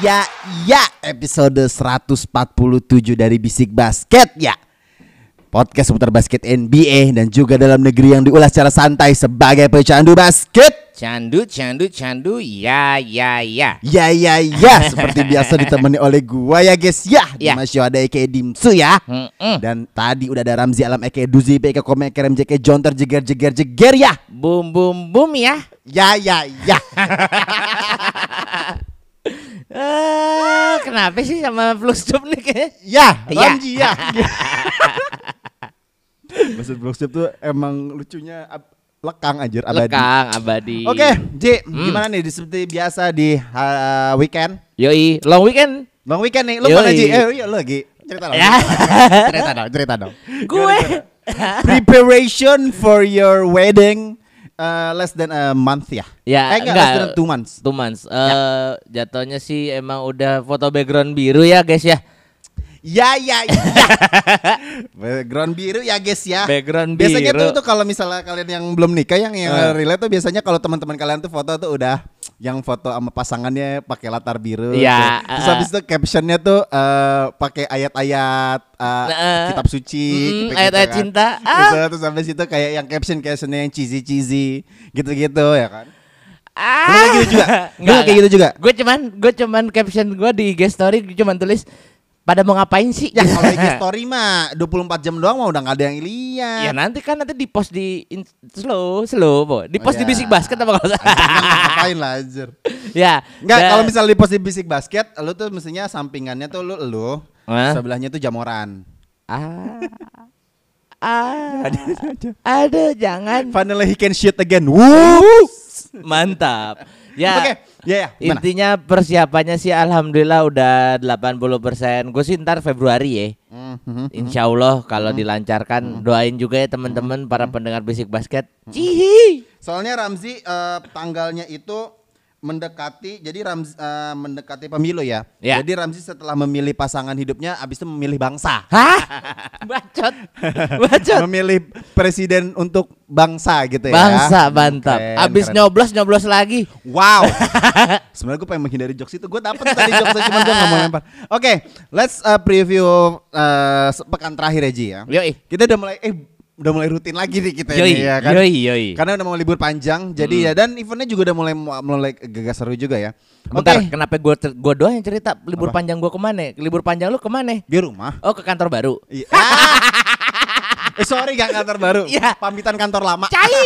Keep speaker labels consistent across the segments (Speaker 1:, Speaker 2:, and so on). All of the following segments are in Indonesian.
Speaker 1: Ya, ya, episode 147 dari Bisik Basket ya. Podcast seputar basket NBA dan juga dalam negeri yang diulas secara santai sebagai pecandu basket.
Speaker 2: Candu, candu, candu, ya, ya, ya.
Speaker 1: Ya, ya, ya, seperti biasa ditemani oleh gua ya guys ya.
Speaker 2: Ya.
Speaker 1: Dimas Yohada Eke Dimsu ya.
Speaker 2: Mm-mm.
Speaker 1: Dan tadi udah ada Ramzi Alam Eke Duzi Eke Kome Eke Rem Jeke Jonter Jeger Jeger Jeger ya.
Speaker 2: Boom, boom, boom ya.
Speaker 1: Ya, ya, ya.
Speaker 2: Eh, kenapa sih sama Fluxtube nih kayak?
Speaker 1: Ya,
Speaker 2: Ya.
Speaker 1: Ramzi ya. Maksud Brooksip tuh emang lucunya ab- lekang anjir abadi.
Speaker 2: Lekang abadi.
Speaker 1: Oke, Ji,
Speaker 2: Hmm.
Speaker 1: gimana nih di seperti biasa di uh, weekend?
Speaker 2: Yoi, long weekend.
Speaker 1: Long weekend nih, lu
Speaker 2: Yoi.
Speaker 1: mana Ji? Eh, iya lu lagi. Cerita dong.
Speaker 2: Ya.
Speaker 1: cerita dong, cerita dong.
Speaker 2: Gue.
Speaker 1: Preparation for your wedding uh, less than a month ya?
Speaker 2: Ya,
Speaker 1: eh, enggak,
Speaker 2: enggak.
Speaker 1: less than two months.
Speaker 2: Two months. Eh, jatuhnya sih emang udah foto background biru ya guys ya.
Speaker 1: Ya, ya, ya. Background biru ya guys ya.
Speaker 2: Background
Speaker 1: Biasanya
Speaker 2: biru.
Speaker 1: tuh, tuh kalau misalnya kalian yang belum nikah yang yang
Speaker 2: Eh.
Speaker 1: relate tuh biasanya kalau teman-teman kalian tuh foto tuh udah yang foto sama pasangannya pakai latar biru.
Speaker 2: Iya,
Speaker 1: tuh. Terus
Speaker 2: eh,
Speaker 1: habis itu captionnya tuh eh, pakai ayat-ayat eh,
Speaker 2: Eh.
Speaker 1: kitab suci,
Speaker 2: Mm, ayat-ayat
Speaker 1: kan.
Speaker 2: cinta.
Speaker 1: Gitu,
Speaker 2: Ah.
Speaker 1: terus habis itu kayak yang caption captionnya yang cheesy cheesy gitu-gitu ya kan.
Speaker 2: Ah.
Speaker 1: Lu kayak gitu juga? Lu kayak gitu juga?
Speaker 2: Gue cuman gue cuman caption gue di IG story gue cuman tulis pada mau ngapain sih?
Speaker 1: Ya kalau IG story mah 24 jam doang mah udah gak ada yang lihat.
Speaker 2: Ya nanti kan nanti di post di in- slow slow po. Di
Speaker 1: Oh,
Speaker 2: post di
Speaker 1: ya.
Speaker 2: bisik basket apa kalau.
Speaker 1: Ngapain lah anjir.
Speaker 2: ya.
Speaker 1: Enggak, kalau misalnya di post di bisik basket, lu tuh mestinya sampingannya tuh lu lu,
Speaker 2: Hah?
Speaker 1: sebelahnya tuh jamoran.
Speaker 2: ah ah ada jangan
Speaker 1: Finally he can shoot again. Woo!
Speaker 2: mantap. Ya.
Speaker 1: Oke, ya ya. Gimana?
Speaker 2: Intinya persiapannya sih alhamdulillah udah 80%. Gue sih ntar Februari ya.
Speaker 1: Hmm, hmm,
Speaker 2: Insya Allah kalau dilancarkan doain juga ya teman-teman para pendengar bisik basket. Cihi.
Speaker 1: Soalnya Ramzi eh, tanggalnya itu mendekati jadi Ramzi eh, mendekati pemilu ya.
Speaker 2: Ya.
Speaker 1: Jadi Ramzi setelah memilih pasangan hidupnya abis itu memilih bangsa.
Speaker 2: Hah? Bacot. Bacot.
Speaker 1: memilih presiden untuk bangsa gitu ya.
Speaker 2: Bangsa mantap.
Speaker 1: Keren,
Speaker 2: Abis
Speaker 1: keren.
Speaker 2: nyoblos nyoblos lagi.
Speaker 1: Wow. Sebenarnya gue pengen menghindari jokes itu. Gue dapet tadi jokesnya cuma gue gak mau lempar. Oke, let's uh, preview uh, pekan terakhir ya Ji ya.
Speaker 2: Yoi.
Speaker 1: Kita udah mulai eh udah mulai rutin lagi nih kita
Speaker 2: Yoi.
Speaker 1: ini ya kan.
Speaker 2: Yoi yoi.
Speaker 1: Karena udah mau libur panjang, jadi ya dan eventnya juga udah mulai mulai gagas seru juga ya. Oke,
Speaker 2: Bentar, kenapa gue gue doang yang cerita libur
Speaker 1: Apa?
Speaker 2: panjang gue ke mana? Libur panjang lu ke mana?
Speaker 1: di rumah.
Speaker 2: Oh ke kantor baru.
Speaker 1: Iya. eh sorry gak kantor baru.
Speaker 2: Iya.
Speaker 1: Pamitan kantor lama.
Speaker 2: Cai.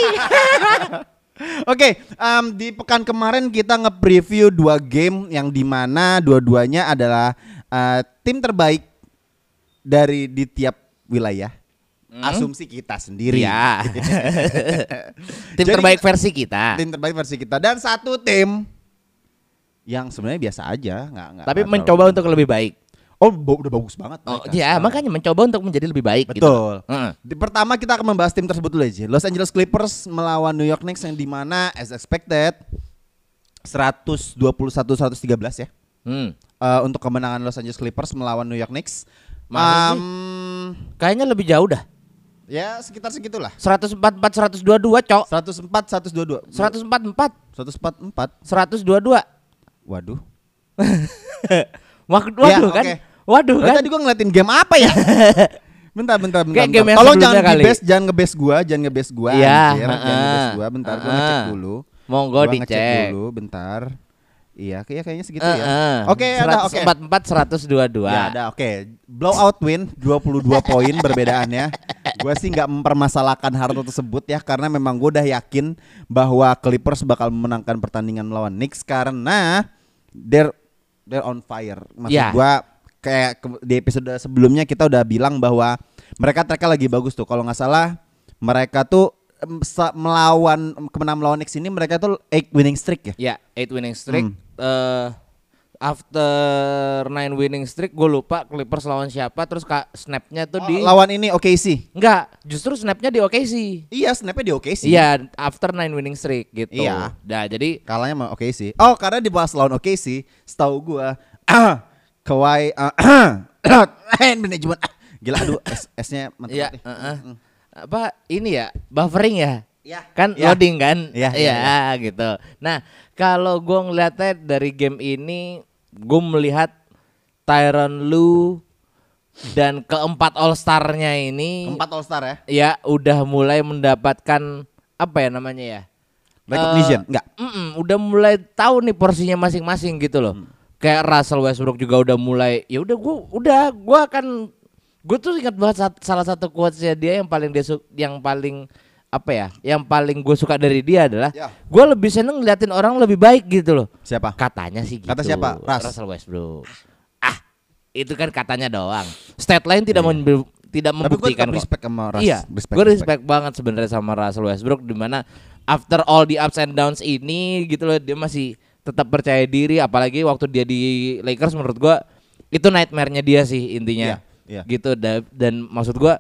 Speaker 1: Oke, em, di pekan kemarin kita nge-preview dua game yang di mana dua-duanya adalah eh, tim terbaik dari di tiap wilayah. Asumsi kita sendiri.
Speaker 2: Iya. tim
Speaker 1: Jadi
Speaker 2: terbaik versi kita.
Speaker 1: Tim terbaik versi kita dan satu tim yang sebenarnya biasa aja, nggak nggak.
Speaker 2: Tapi mencoba
Speaker 1: terlalu-
Speaker 2: untuk lebih baik.
Speaker 1: Oh, udah bagus banget.
Speaker 2: Oh iya, makanya mencoba untuk menjadi lebih baik. gitu.
Speaker 1: Betul.
Speaker 2: Heeh.
Speaker 1: Di pertama kita akan membahas tim tersebut dulu aja. Los Angeles Clippers melawan New York Knicks yang di mana as expected 121-113 ya.
Speaker 2: Hmm.
Speaker 1: Eh, untuk kemenangan Los Angeles Clippers melawan New York Knicks.
Speaker 2: Sih?
Speaker 1: Em,
Speaker 2: Kayaknya lebih jauh dah.
Speaker 1: Ya sekitar segitulah.
Speaker 2: 144 122, Cok.
Speaker 1: 104 122.
Speaker 2: 144
Speaker 1: 144.
Speaker 2: 122.
Speaker 1: Waduh.
Speaker 2: Waduh,
Speaker 1: Ya,
Speaker 2: waduh kan?
Speaker 1: oke.
Speaker 2: Waduh kan?
Speaker 1: tadi gua ngeliatin game apa ya? bentar, bentar, bentar.
Speaker 2: Kayak
Speaker 1: bentar.
Speaker 2: yang
Speaker 1: Tolong jangan
Speaker 2: kali.
Speaker 1: ngebes, jangan ngebes gua, jangan ngebes gua.
Speaker 2: Iya,
Speaker 1: jangan ngebes gua. Bentar, gua ngecek dulu.
Speaker 2: Monggo
Speaker 1: Gua ngecek
Speaker 2: dicek.
Speaker 1: dulu, bentar. Iya, kayak kayaknya segitu
Speaker 2: Heeh.
Speaker 1: ya. Oke, ada oke.
Speaker 2: 144 122.
Speaker 1: Ya ada oke. Blowout win 22 poin berbedaannya. Gue sih nggak mempermasalahkan hal tersebut ya karena memang gue udah yakin bahwa Clippers bakal memenangkan pertandingan melawan Knicks karena they're they're on fire. Maksud
Speaker 2: Ya.
Speaker 1: gua kayak ke- di episode sebelumnya kita udah bilang bahwa mereka mereka lagi bagus tuh. Kalau nggak salah mereka tuh melawan kemenangan melawan Knicks ini mereka tuh 8 winning streak ya.
Speaker 2: Ya, 8 winning streak.
Speaker 1: Hmm.
Speaker 2: Eh after 9 winning streak gue lupa Clippers lawan siapa terus kak snapnya tuh
Speaker 1: Oh,
Speaker 2: di
Speaker 1: lawan ini OKC.
Speaker 2: Enggak, justru snapnya di OKC.
Speaker 1: Iya, snapnya di OKC.
Speaker 2: Iya, after 9 winning streak gitu.
Speaker 1: Iya.
Speaker 2: Nah, jadi
Speaker 1: Kalahnya sama OKC. Oh, karena di pas lawan OKC, setahu gua Kawhi hand manajemen ah, gila aduh S S-nya mantap
Speaker 2: ya
Speaker 1: banget nih.
Speaker 2: Apa ini ya buffering ya?
Speaker 1: Ya.
Speaker 2: Kan
Speaker 1: Ya.
Speaker 2: loading kan?
Speaker 1: Iya,
Speaker 2: Iya,
Speaker 1: iya,
Speaker 2: gitu. Nah, kalau gua ngeliatnya dari game ini gue melihat Tyron Lu dan keempat All Star-nya ini
Speaker 1: Empat All Star ya.
Speaker 2: ya udah mulai mendapatkan apa ya namanya ya?
Speaker 1: Recognition,
Speaker 2: Eh,
Speaker 1: enggak?
Speaker 2: mm-mm, udah mulai tahu nih porsinya masing-masing gitu loh.
Speaker 1: Hmm.
Speaker 2: Kayak Russell Westbrook juga udah mulai ya udah gua udah gua akan gue tuh ingat banget sat- salah satu quotesnya dia yang paling dia yang paling apa ya? Yang paling gue suka dari dia adalah
Speaker 1: Ya.
Speaker 2: gue lebih seneng ngeliatin orang lebih baik gitu loh.
Speaker 1: Siapa?
Speaker 2: Katanya sih gitu.
Speaker 1: Kata siapa? Russ.
Speaker 2: Russell Westbrook. Ah, itu kan katanya doang. Stat lain tidak tidak
Speaker 1: Iya. Tapi gue
Speaker 2: membuktikan kok.
Speaker 1: respect sama Russ.
Speaker 2: Iya,
Speaker 1: Respect,
Speaker 2: gue
Speaker 1: respect.
Speaker 2: respect banget sebenarnya sama Russell Westbrook di mana after all the ups and downs ini gitu loh dia masih tetap percaya diri apalagi waktu dia di Lakers menurut gua itu nightmare-nya dia sih intinya.
Speaker 1: Iya, iya.
Speaker 2: Gitu da- dan maksud gua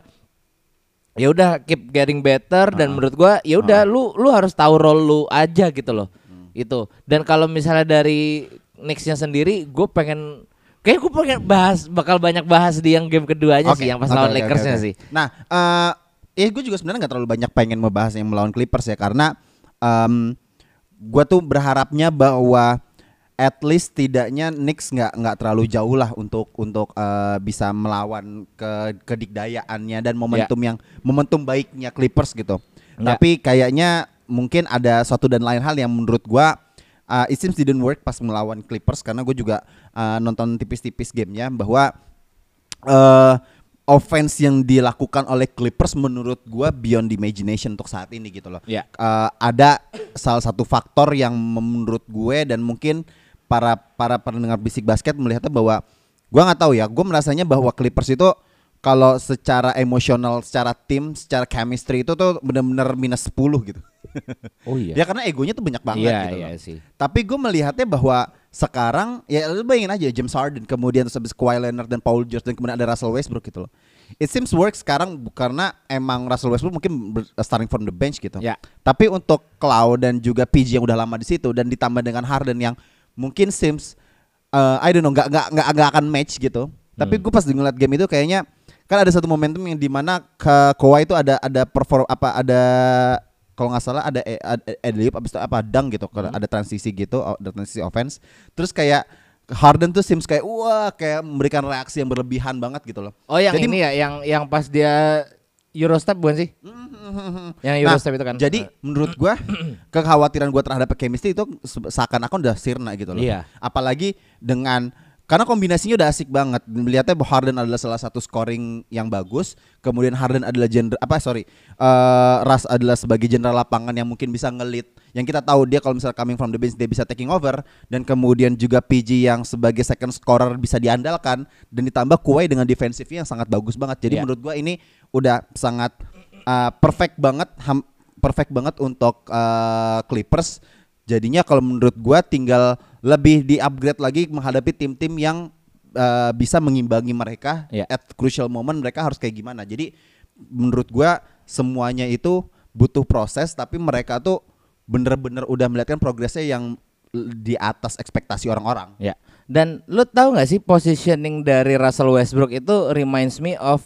Speaker 2: ya udah keep getting better dan
Speaker 1: Uh-uh.
Speaker 2: menurut gua ya udah lu lu harus tahu role lu aja gitu loh.
Speaker 1: Hmm.
Speaker 2: Itu. Dan kalau misalnya dari Knicks-nya sendiri gue pengen kayak gue pengen bahas bakal banyak bahas di yang game keduanya
Speaker 1: Oke,
Speaker 2: sih yang pas
Speaker 1: oke,
Speaker 2: lawan
Speaker 1: oke,
Speaker 2: Lakers-nya
Speaker 1: oke, oke.
Speaker 2: sih.
Speaker 1: Nah, eh ya gue juga sebenarnya nggak terlalu banyak pengen membahas yang melawan Clippers ya karena em gue tuh berharapnya bahwa at least tidaknya Knicks nggak nggak terlalu jauh lah untuk untuk eh, bisa melawan ke kedikdayaannya dan momentum yang momentum baiknya Clippers gitu.
Speaker 2: Ya.
Speaker 1: Tapi kayaknya mungkin ada suatu dan lain hal yang menurut gua uh, it seems didn't work pas melawan Clippers karena gue juga uh, nonton tipis-tipis gamenya bahwa eh offense yang dilakukan oleh Clippers menurut gua beyond imagination untuk saat ini gitu loh.
Speaker 2: Ya.
Speaker 1: Eh, ada salah satu faktor yang menurut gue dan mungkin para para pendengar bisik basket melihatnya bahwa gua nggak tahu ya, gue merasanya bahwa Clippers itu kalau secara emosional, secara tim, secara chemistry itu tuh benar-benar minus 10 gitu.
Speaker 2: Oh iya.
Speaker 1: Ya karena egonya tuh banyak banget
Speaker 2: Iya,
Speaker 1: gitu
Speaker 2: iya
Speaker 1: loh.
Speaker 2: sih.
Speaker 1: Tapi gue melihatnya bahwa sekarang ya lu bayangin aja James Harden kemudian terus habis Kawhi Leonard dan Paul George dan kemudian ada Russell Westbrook gitu loh. It seems work sekarang karena emang Russell Westbrook mungkin ber- starting from the bench gitu.
Speaker 2: Ya.
Speaker 1: Tapi untuk Cloud dan juga PG yang udah lama di situ dan ditambah dengan Harden yang mungkin seems uh, I don't know nggak nggak nggak nggak akan match gitu. Tapi gue pas ngeliat game itu kayaknya kan ada satu momentum yang di mana ke Kawhi itu ada ada perform apa ada kalau nggak salah ada e- ada alley abis itu apa dang gitu kalau ada transisi gitu ada transisi offense. Terus kayak Harden tuh seems kayak wah kayak memberikan reaksi yang berlebihan banget gitu loh.
Speaker 2: Oh yang
Speaker 1: Jadi-
Speaker 2: ini ya, yang yang pas dia Eurostep bukan sih? Yang Eurostep itu kan.
Speaker 1: Nah, Jadi menurut gua kekhawatiran gua terhadap chemistry itu se- seakan-akan udah sirna gitu loh.
Speaker 2: Iya.
Speaker 1: Apalagi dengan karena kombinasinya udah asik banget. Melihatnya Harden adalah salah satu scoring yang bagus, kemudian Harden adalah general apa sorry, eh Ras adalah sebagai general lapangan yang mungkin bisa ngelit. Yang kita tahu dia kalau misalnya coming from the bench dia bisa taking over dan kemudian juga PG yang sebagai second scorer bisa diandalkan dan ditambah Kawhi dengan defensifnya yang sangat bagus banget. Jadi
Speaker 2: Iya.
Speaker 1: menurut gua ini udah sangat uh, perfect banget ham- perfect banget untuk uh, Clippers. Jadinya kalau menurut gua tinggal lebih di-upgrade lagi menghadapi tim-tim yang uh, bisa mengimbangi mereka
Speaker 2: Iya.
Speaker 1: at crucial moment mereka harus kayak gimana. Jadi menurut gua semuanya itu butuh proses tapi mereka tuh bener-bener udah melihatkan progresnya yang di atas ekspektasi orang-orang.
Speaker 2: Ya. Dan lu tahu nggak sih positioning dari Russell Westbrook itu reminds me of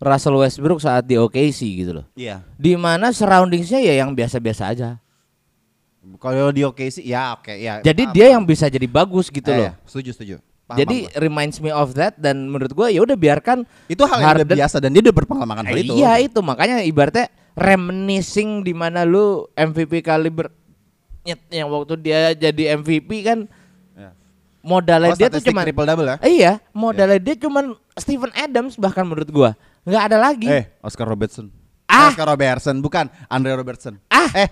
Speaker 2: Russell Westbrook saat di OKC gitu loh.
Speaker 1: Iya.
Speaker 2: Di mana surroundingsnya ya yang biasa-biasa aja.
Speaker 1: Kalau di OKC ya oke ya.
Speaker 2: Jadi
Speaker 1: paham,
Speaker 2: dia yang bisa jadi bagus gitu
Speaker 1: Eh,
Speaker 2: loh.
Speaker 1: iya, setuju setuju. Paham,
Speaker 2: Jadi
Speaker 1: gua.
Speaker 2: reminds me of that dan menurut gua ya udah biarkan
Speaker 1: itu hal yang udah biasa dan dia udah berpengalaman hal
Speaker 2: Eh,
Speaker 1: itu.
Speaker 2: Iya itu makanya ibaratnya reminiscing di mana lu MVP kaliber nyet- yang waktu dia jadi MVP kan
Speaker 1: Ya.
Speaker 2: modalnya
Speaker 1: Oh,
Speaker 2: dia tuh cuman
Speaker 1: triple double ya?
Speaker 2: Eh, iya, modalnya dia cuman Steven Adams bahkan menurut gua. Nggak ada lagi.
Speaker 1: Eh, Oscar Robertson.
Speaker 2: Ah.
Speaker 1: Oscar Robertson, bukan Andre Robertson.
Speaker 2: Ah.
Speaker 1: Eh,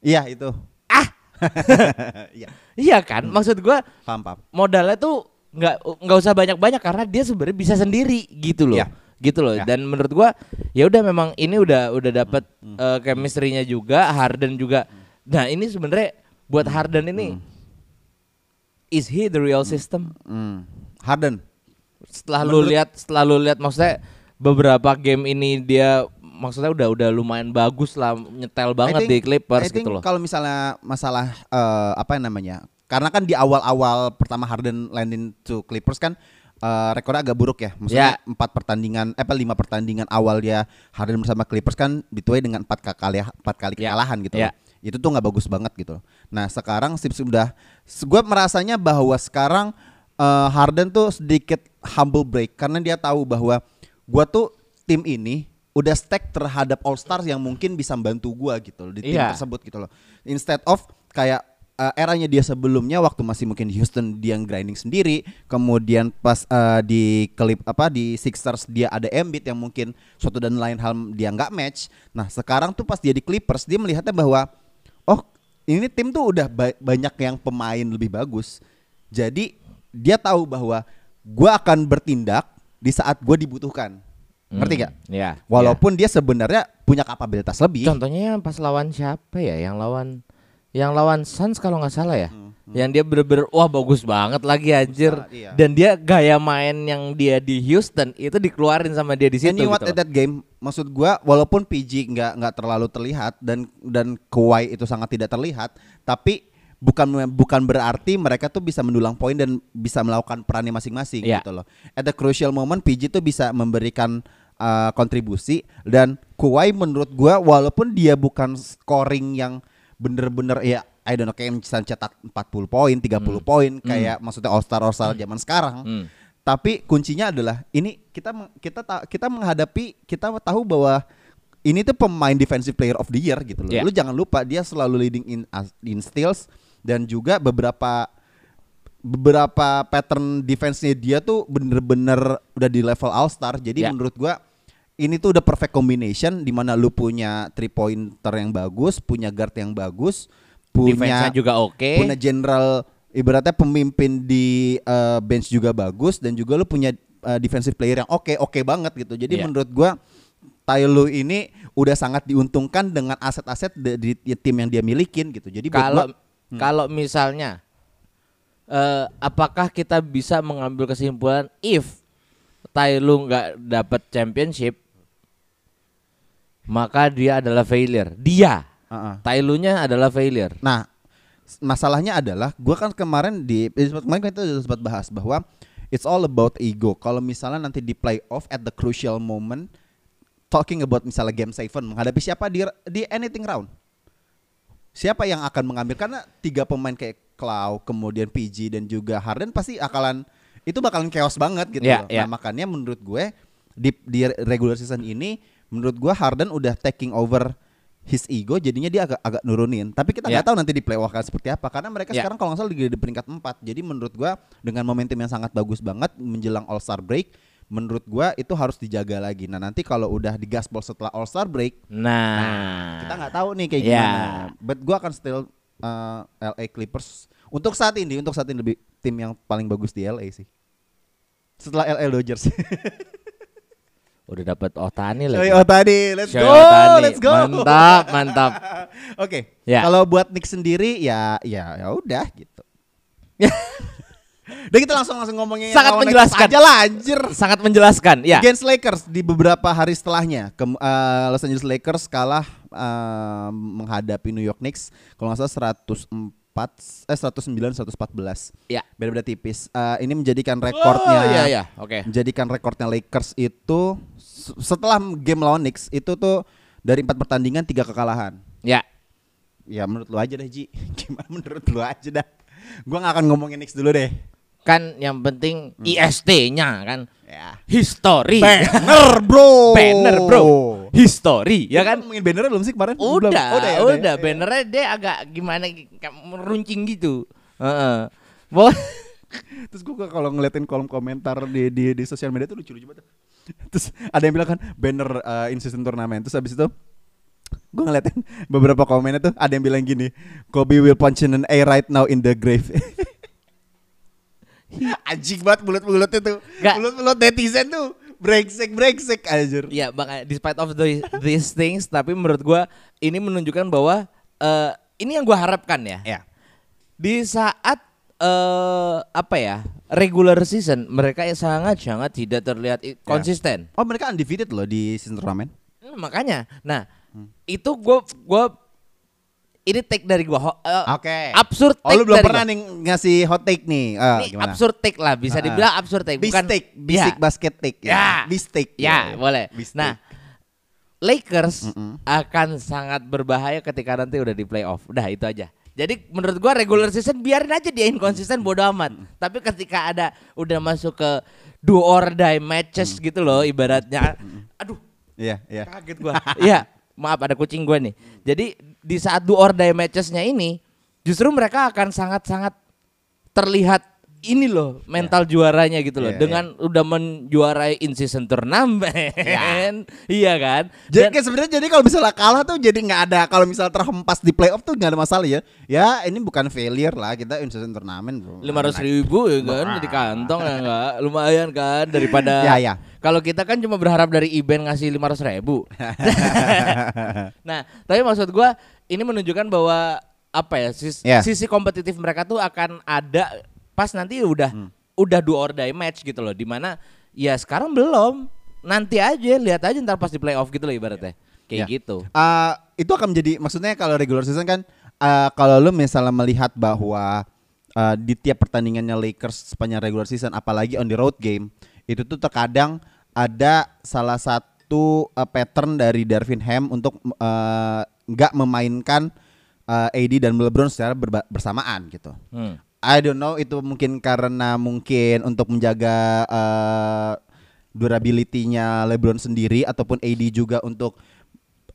Speaker 1: iya itu.
Speaker 2: Ah,
Speaker 1: Iya,
Speaker 2: iya kan? Maksud gua
Speaker 1: paham paham.
Speaker 2: modalnya tuh nggak nggak usah banyak-banyak karena dia sebenarnya bisa sendiri gitu loh.
Speaker 1: Iya.
Speaker 2: Gitu loh.
Speaker 1: Ya.
Speaker 2: Dan menurut gua ya udah memang ini udah udah dapat eh, chemistry-nya juga, Harden juga. Nah, ini sebenarnya buat Harden ini is he the real system?
Speaker 1: Hmm. Harden.
Speaker 2: Setelah lu
Speaker 1: Menurut-
Speaker 2: lihat setelah lu lihat maksudnya beberapa game ini dia maksudnya udah udah lumayan bagus lah nyetel banget
Speaker 1: think-
Speaker 2: di Clippers
Speaker 1: I think
Speaker 2: gitu loh.
Speaker 1: Kalau misalnya masalah eh, apa yang namanya? Karena kan di awal-awal pertama Harden landing to Clippers kan eh, rekornya agak buruk ya. Maksudnya empat pertandingan, eh apa lima pertandingan awal dia Harden bersama Clippers kan dituai dengan empat kali empat kali
Speaker 2: Ya.
Speaker 1: kekalahan gitu.
Speaker 2: Ya.
Speaker 1: loh. Itu tuh nggak bagus banget gitu. loh. Nah sekarang Sims sudah, gue merasanya bahwa sekarang eh, Harden tuh sedikit humble break karena dia tahu bahwa gua tuh tim ini udah stack terhadap All Stars yang mungkin bisa membantu gua gitu loh di tim
Speaker 2: Iya.
Speaker 1: tersebut gitu loh. Instead of kayak eh, eranya dia sebelumnya waktu masih mungkin di Houston dia yang grinding sendiri, kemudian pas eh, di klip apa di Sixers dia ada Embiid yang mungkin suatu dan lain hal dia nggak match. Nah, sekarang tuh pas dia di Clippers dia melihatnya bahwa oh, ini tim tuh udah ba- banyak yang pemain lebih bagus. Jadi dia tahu bahwa gua akan bertindak di saat gua dibutuhkan. Ngerti gak?
Speaker 2: Ya.
Speaker 1: Walaupun dia sebenarnya punya kapabilitas lebih.
Speaker 2: Contohnya yang pas lawan siapa ya? Yang lawan yang lawan Suns kalau nggak salah ya.
Speaker 1: Hmm,
Speaker 2: Yang dia bener-bener wah bagus banget lagi anjir.
Speaker 1: iya.
Speaker 2: Dan dia gaya main yang dia di Houston itu dikeluarin sama dia di situ
Speaker 1: And you what
Speaker 2: gitu
Speaker 1: that game maksud gua walaupun PG nggak nggak terlalu terlihat dan dan Kawhi itu sangat tidak terlihat tapi bukan bukan berarti mereka tuh bisa mendulang poin dan bisa melakukan perannya masing-masing
Speaker 2: Iya.
Speaker 1: gitu loh. At the crucial moment PG tuh bisa memberikan uh, kontribusi dan Kawhi menurut gua walaupun dia bukan scoring yang bener-bener ya I don't know kayak misalnya cetak 40 poin, 30 poin kayak maksudnya All Star All Star zaman sekarang.
Speaker 2: Hmm.
Speaker 1: Tapi kuncinya adalah ini kita kita ta- kita menghadapi kita tahu bahwa ini tuh pemain defensive player of the year gitu loh.
Speaker 2: Yeah.
Speaker 1: Lu jangan lupa dia selalu leading in in steals dan juga beberapa beberapa pattern defense-nya dia tuh bener-bener udah di level all star. Jadi
Speaker 2: Yeah.
Speaker 1: menurut gua ini tuh udah perfect combination di mana lu punya three pointer yang bagus, punya guard yang bagus, punya
Speaker 2: juga oke.
Speaker 1: punya general ibaratnya pemimpin di uh, bench juga bagus dan juga lu punya uh, defensive player yang oke oke banget gitu. Jadi
Speaker 2: Iya.
Speaker 1: menurut gua Tyloo ini udah sangat diuntungkan dengan aset-aset di, di- di tim yang dia milikin gitu. Jadi
Speaker 2: Kalau
Speaker 1: gua-
Speaker 2: kalau misalnya eh, apakah kita bisa mengambil kesimpulan if Tyloo nggak dapat championship maka dia adalah failure. Dia
Speaker 1: Uh-uh.
Speaker 2: Tyloo-nya adalah failure.
Speaker 1: Nah, masalahnya adalah gua kan kemarin di eh, kemarin kita sudah sempat bahas bahwa it's all about ego. Kalau misalnya nanti di playoff at the crucial moment talking about misalnya game seven menghadapi siapa di di anything round. Siapa yang akan mengambil karena tiga pemain kayak Clow, kemudian PG dan juga Harden pasti akalan itu bakalan chaos banget gitu loh.
Speaker 2: iya.
Speaker 1: Nah, makanya menurut gue di di regular season ini menurut gua Harden udah taking over his ego jadinya dia agak agak nurunin. Tapi kita nggak
Speaker 2: Ya.
Speaker 1: tahu nanti di playoff akan seperti apa karena mereka
Speaker 2: Ya.
Speaker 1: sekarang kalau nggak salah di, di peringkat 4. Jadi menurut gua dengan momentum yang sangat bagus banget menjelang All Star break, menurut gua itu harus dijaga lagi. Nah, nanti kalau udah di gaspol setelah All Star break,
Speaker 2: Nah,
Speaker 1: kita nggak tahu nih kayak
Speaker 2: Ya.
Speaker 1: gimana. But gua akan still uh, LA Clippers untuk saat ini, untuk saat ini lebih tim yang paling bagus di LA sih. Setelah LA Dodgers.
Speaker 2: udah dapat Otani lagi.
Speaker 1: Shohei Ohtani, let's
Speaker 2: Shohei
Speaker 1: go,
Speaker 2: Ohtani.
Speaker 1: let's go.
Speaker 2: Mantap, mantap.
Speaker 1: Oke,
Speaker 2: Ya.
Speaker 1: kalau buat Nick sendiri ya ya ya udah gitu. Udah kita langsung langsung ngomongin
Speaker 2: Sangat menjelaskan.
Speaker 1: Aja lah anjir.
Speaker 2: Sangat menjelaskan. Ya.
Speaker 1: Against Lakers di beberapa hari setelahnya ke, eh, Los Angeles Lakers kalah eh, menghadapi New York Knicks kalau nggak salah 104 eh 109 114.
Speaker 2: Ya.
Speaker 1: Beda-beda tipis. Eh, ini menjadikan rekornya
Speaker 2: Oh, iya iya, oke.
Speaker 1: menjadikan rekornya Lakers itu se- setelah game lawan Knicks itu tuh dari empat pertandingan tiga kekalahan.
Speaker 2: Ya.
Speaker 1: Ya menurut lu aja deh Ji Gimana menurut lu aja dah Gua gak akan ngomongin Knicks dulu deh
Speaker 2: Kan yang penting IST-nya kan.
Speaker 1: Ya
Speaker 2: History.
Speaker 1: Banner bro
Speaker 2: Banner, Bro. History, ya kan?
Speaker 1: Ngomongin banner belum sih kemarin?
Speaker 2: Udah,
Speaker 1: Belum.
Speaker 2: udah,
Speaker 1: ya,
Speaker 2: udah,
Speaker 1: ya.
Speaker 2: bannernya dia agak gimana meruncing gitu. Heeh. Bahwa
Speaker 1: Terus gua kalau ngeliatin kolom komentar di di, di sosial media tuh lucu-lucu banget Terus ada yang bilang kan Banner uh, in season turnamen Terus habis itu gue ngeliatin beberapa komennya tuh ada yang bilang gini Kobe will punch in an A right now in the grave Anjing banget mulut-mulut itu
Speaker 2: Nggak.
Speaker 1: Mulut-mulut netizen tuh Brengsek brengsek anjir
Speaker 2: ya makanya despite of the, these things tapi menurut gua ini menunjukkan bahwa eh, ini yang gua harapkan ya.
Speaker 1: Ya
Speaker 2: Di saat eh apa ya? regular season mereka yang sangat sangat tidak terlihat i- konsisten.
Speaker 1: Oh mereka undefeated loh di season turnamen
Speaker 2: Hmm, makanya. Nah, itu gua gua ini take dari gua eh,
Speaker 1: Oke.
Speaker 2: absurd
Speaker 1: Oh
Speaker 2: take
Speaker 1: lu belum
Speaker 2: dari
Speaker 1: pernah
Speaker 2: gua.
Speaker 1: nih ngasih hot take nih Ah,
Speaker 2: Ini
Speaker 1: gimana?
Speaker 2: absurd take lah bisa dibilang absurd take bukan
Speaker 1: Bistik, bisik
Speaker 2: Ya.
Speaker 1: basket take
Speaker 2: Ya.
Speaker 1: Bistik
Speaker 2: Ya, boleh.
Speaker 1: Bistik.
Speaker 2: Nah, Lakers
Speaker 1: Mm-mm.
Speaker 2: akan sangat berbahaya ketika nanti udah di playoff. Udah itu aja. Jadi menurut gua regular season biarin aja dia inkonsisten bodo amat. Tapi ketika ada udah masuk ke do or die matches gitu loh ibaratnya. Aduh,
Speaker 1: Iya, iya.
Speaker 2: kaget gua. Iya, maaf ada kucing gua nih. Jadi di saat do or die matchesnya ini justru mereka akan sangat-sangat terlihat ini loh mental juaranya gitu loh
Speaker 1: Iya,
Speaker 2: dengan udah menjuarai in season turnamen. iya kan?
Speaker 1: Jadi
Speaker 2: Dan-
Speaker 1: sebenarnya jadi kalau misalnya kalah tuh jadi nggak ada kalau misalnya terhempas di playoff tuh nggak ada masalah ya. Ya ini bukan failure lah kita in season turnamen bro.
Speaker 2: lima ratus ribu ya kan di kantong ya enggak lumayan kan daripada
Speaker 1: Ya, ya.
Speaker 2: kalau kita kan cuma berharap dari event ngasih lima ratus ribu nah tapi maksud gua ini menunjukkan bahwa apa ya sis-
Speaker 1: Ya.
Speaker 2: sisi kompetitif mereka tuh akan ada pas nanti udah
Speaker 1: Hmm.
Speaker 2: udah do or die match gitu loh di mana ya sekarang belum nanti aja lihat aja ntar pas di playoff gitu loh ibaratnya kayak
Speaker 1: Ya.
Speaker 2: gitu
Speaker 1: Eh, itu akan menjadi maksudnya kalau regular season kan eh, kalau lu misalnya melihat bahwa eh, di tiap pertandingannya Lakers sepanjang regular season apalagi on the road game itu tuh terkadang ada salah satu eh, pattern dari Darvin Ham untuk nggak memainkan eh, AD dan LeBron secara bersamaan gitu.
Speaker 2: Hmm.
Speaker 1: I don't know itu mungkin karena mungkin untuk menjaga eh, durability-nya LeBron sendiri ataupun AD juga untuk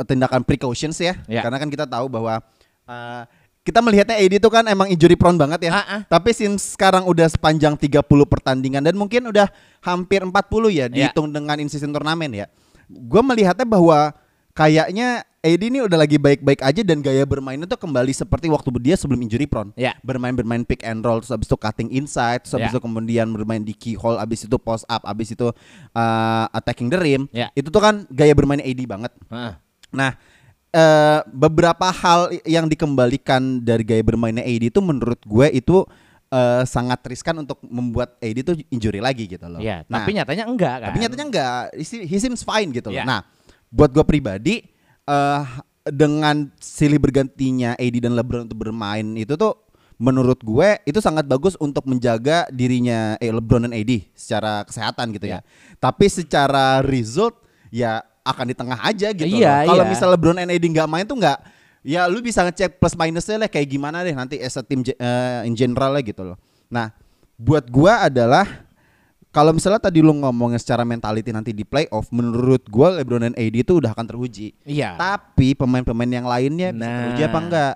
Speaker 1: tindakan precautions ya.
Speaker 2: Ya.
Speaker 1: Karena kan kita tahu bahwa eh, kita melihatnya AD itu kan emang injury prone banget ya.
Speaker 2: Ah.
Speaker 1: Tapi since sekarang udah sepanjang 30 pertandingan dan mungkin udah hampir 40 ya dihitung dengan in season turnamen ya. Gue melihatnya bahwa kayaknya AD ini udah lagi baik-baik aja dan gaya bermainnya tuh kembali seperti waktu dia sebelum injury prone
Speaker 2: Ya.
Speaker 1: bermain-bermain pick and roll terus habis itu cutting inside terus habis
Speaker 2: Ya.
Speaker 1: itu kemudian bermain di keyhole habis itu post up habis itu uh, attacking the rim
Speaker 2: Ya.
Speaker 1: itu tuh kan gaya bermain AD banget
Speaker 2: Ah.
Speaker 1: nah eh, beberapa hal yang dikembalikan dari gaya bermainnya AD itu menurut gue itu eh, sangat riskan untuk membuat AD itu injury lagi gitu loh
Speaker 2: Ya,
Speaker 1: Nah,
Speaker 2: tapi nyatanya enggak kan.
Speaker 1: tapi nyatanya enggak, he se- he seems fine gitu loh.
Speaker 2: Ya.
Speaker 1: Nah, buat gue pribadi eh dengan silih bergantinya AD dan LeBron untuk bermain itu tuh menurut gue itu sangat bagus untuk menjaga dirinya eh, LeBron dan AD secara kesehatan gitu ya. Tapi secara result ya akan di tengah aja gitu
Speaker 2: Iya,
Speaker 1: loh. Kalau
Speaker 2: iya.
Speaker 1: misalnya LeBron dan AD nggak main tuh nggak ya lu bisa ngecek plus minusnya lah kayak gimana deh nanti as a team eh, in general lah gitu loh. Nah, buat gua adalah kalau misalnya tadi lu ngomongin secara mentality nanti di playoff, menurut gua LeBron dan AD itu udah akan teruji.
Speaker 2: Iya.
Speaker 1: Tapi pemain-pemain yang lainnya bisa
Speaker 2: Nah.
Speaker 1: teruji apa enggak?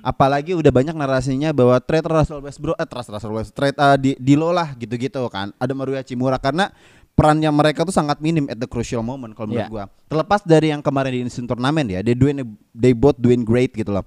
Speaker 1: Apalagi udah banyak narasinya bahwa trade Russell Westbrook, eh trade Russell Westbrook, trade eh, di Dilo lah gitu-gitu kan. Ada Maruya Chimura karena perannya mereka tuh sangat minim at the crucial moment kalau menurut
Speaker 2: Iya.
Speaker 1: gua. Terlepas dari yang kemarin di instant turnamen ya, they doing they both doing great gitu loh.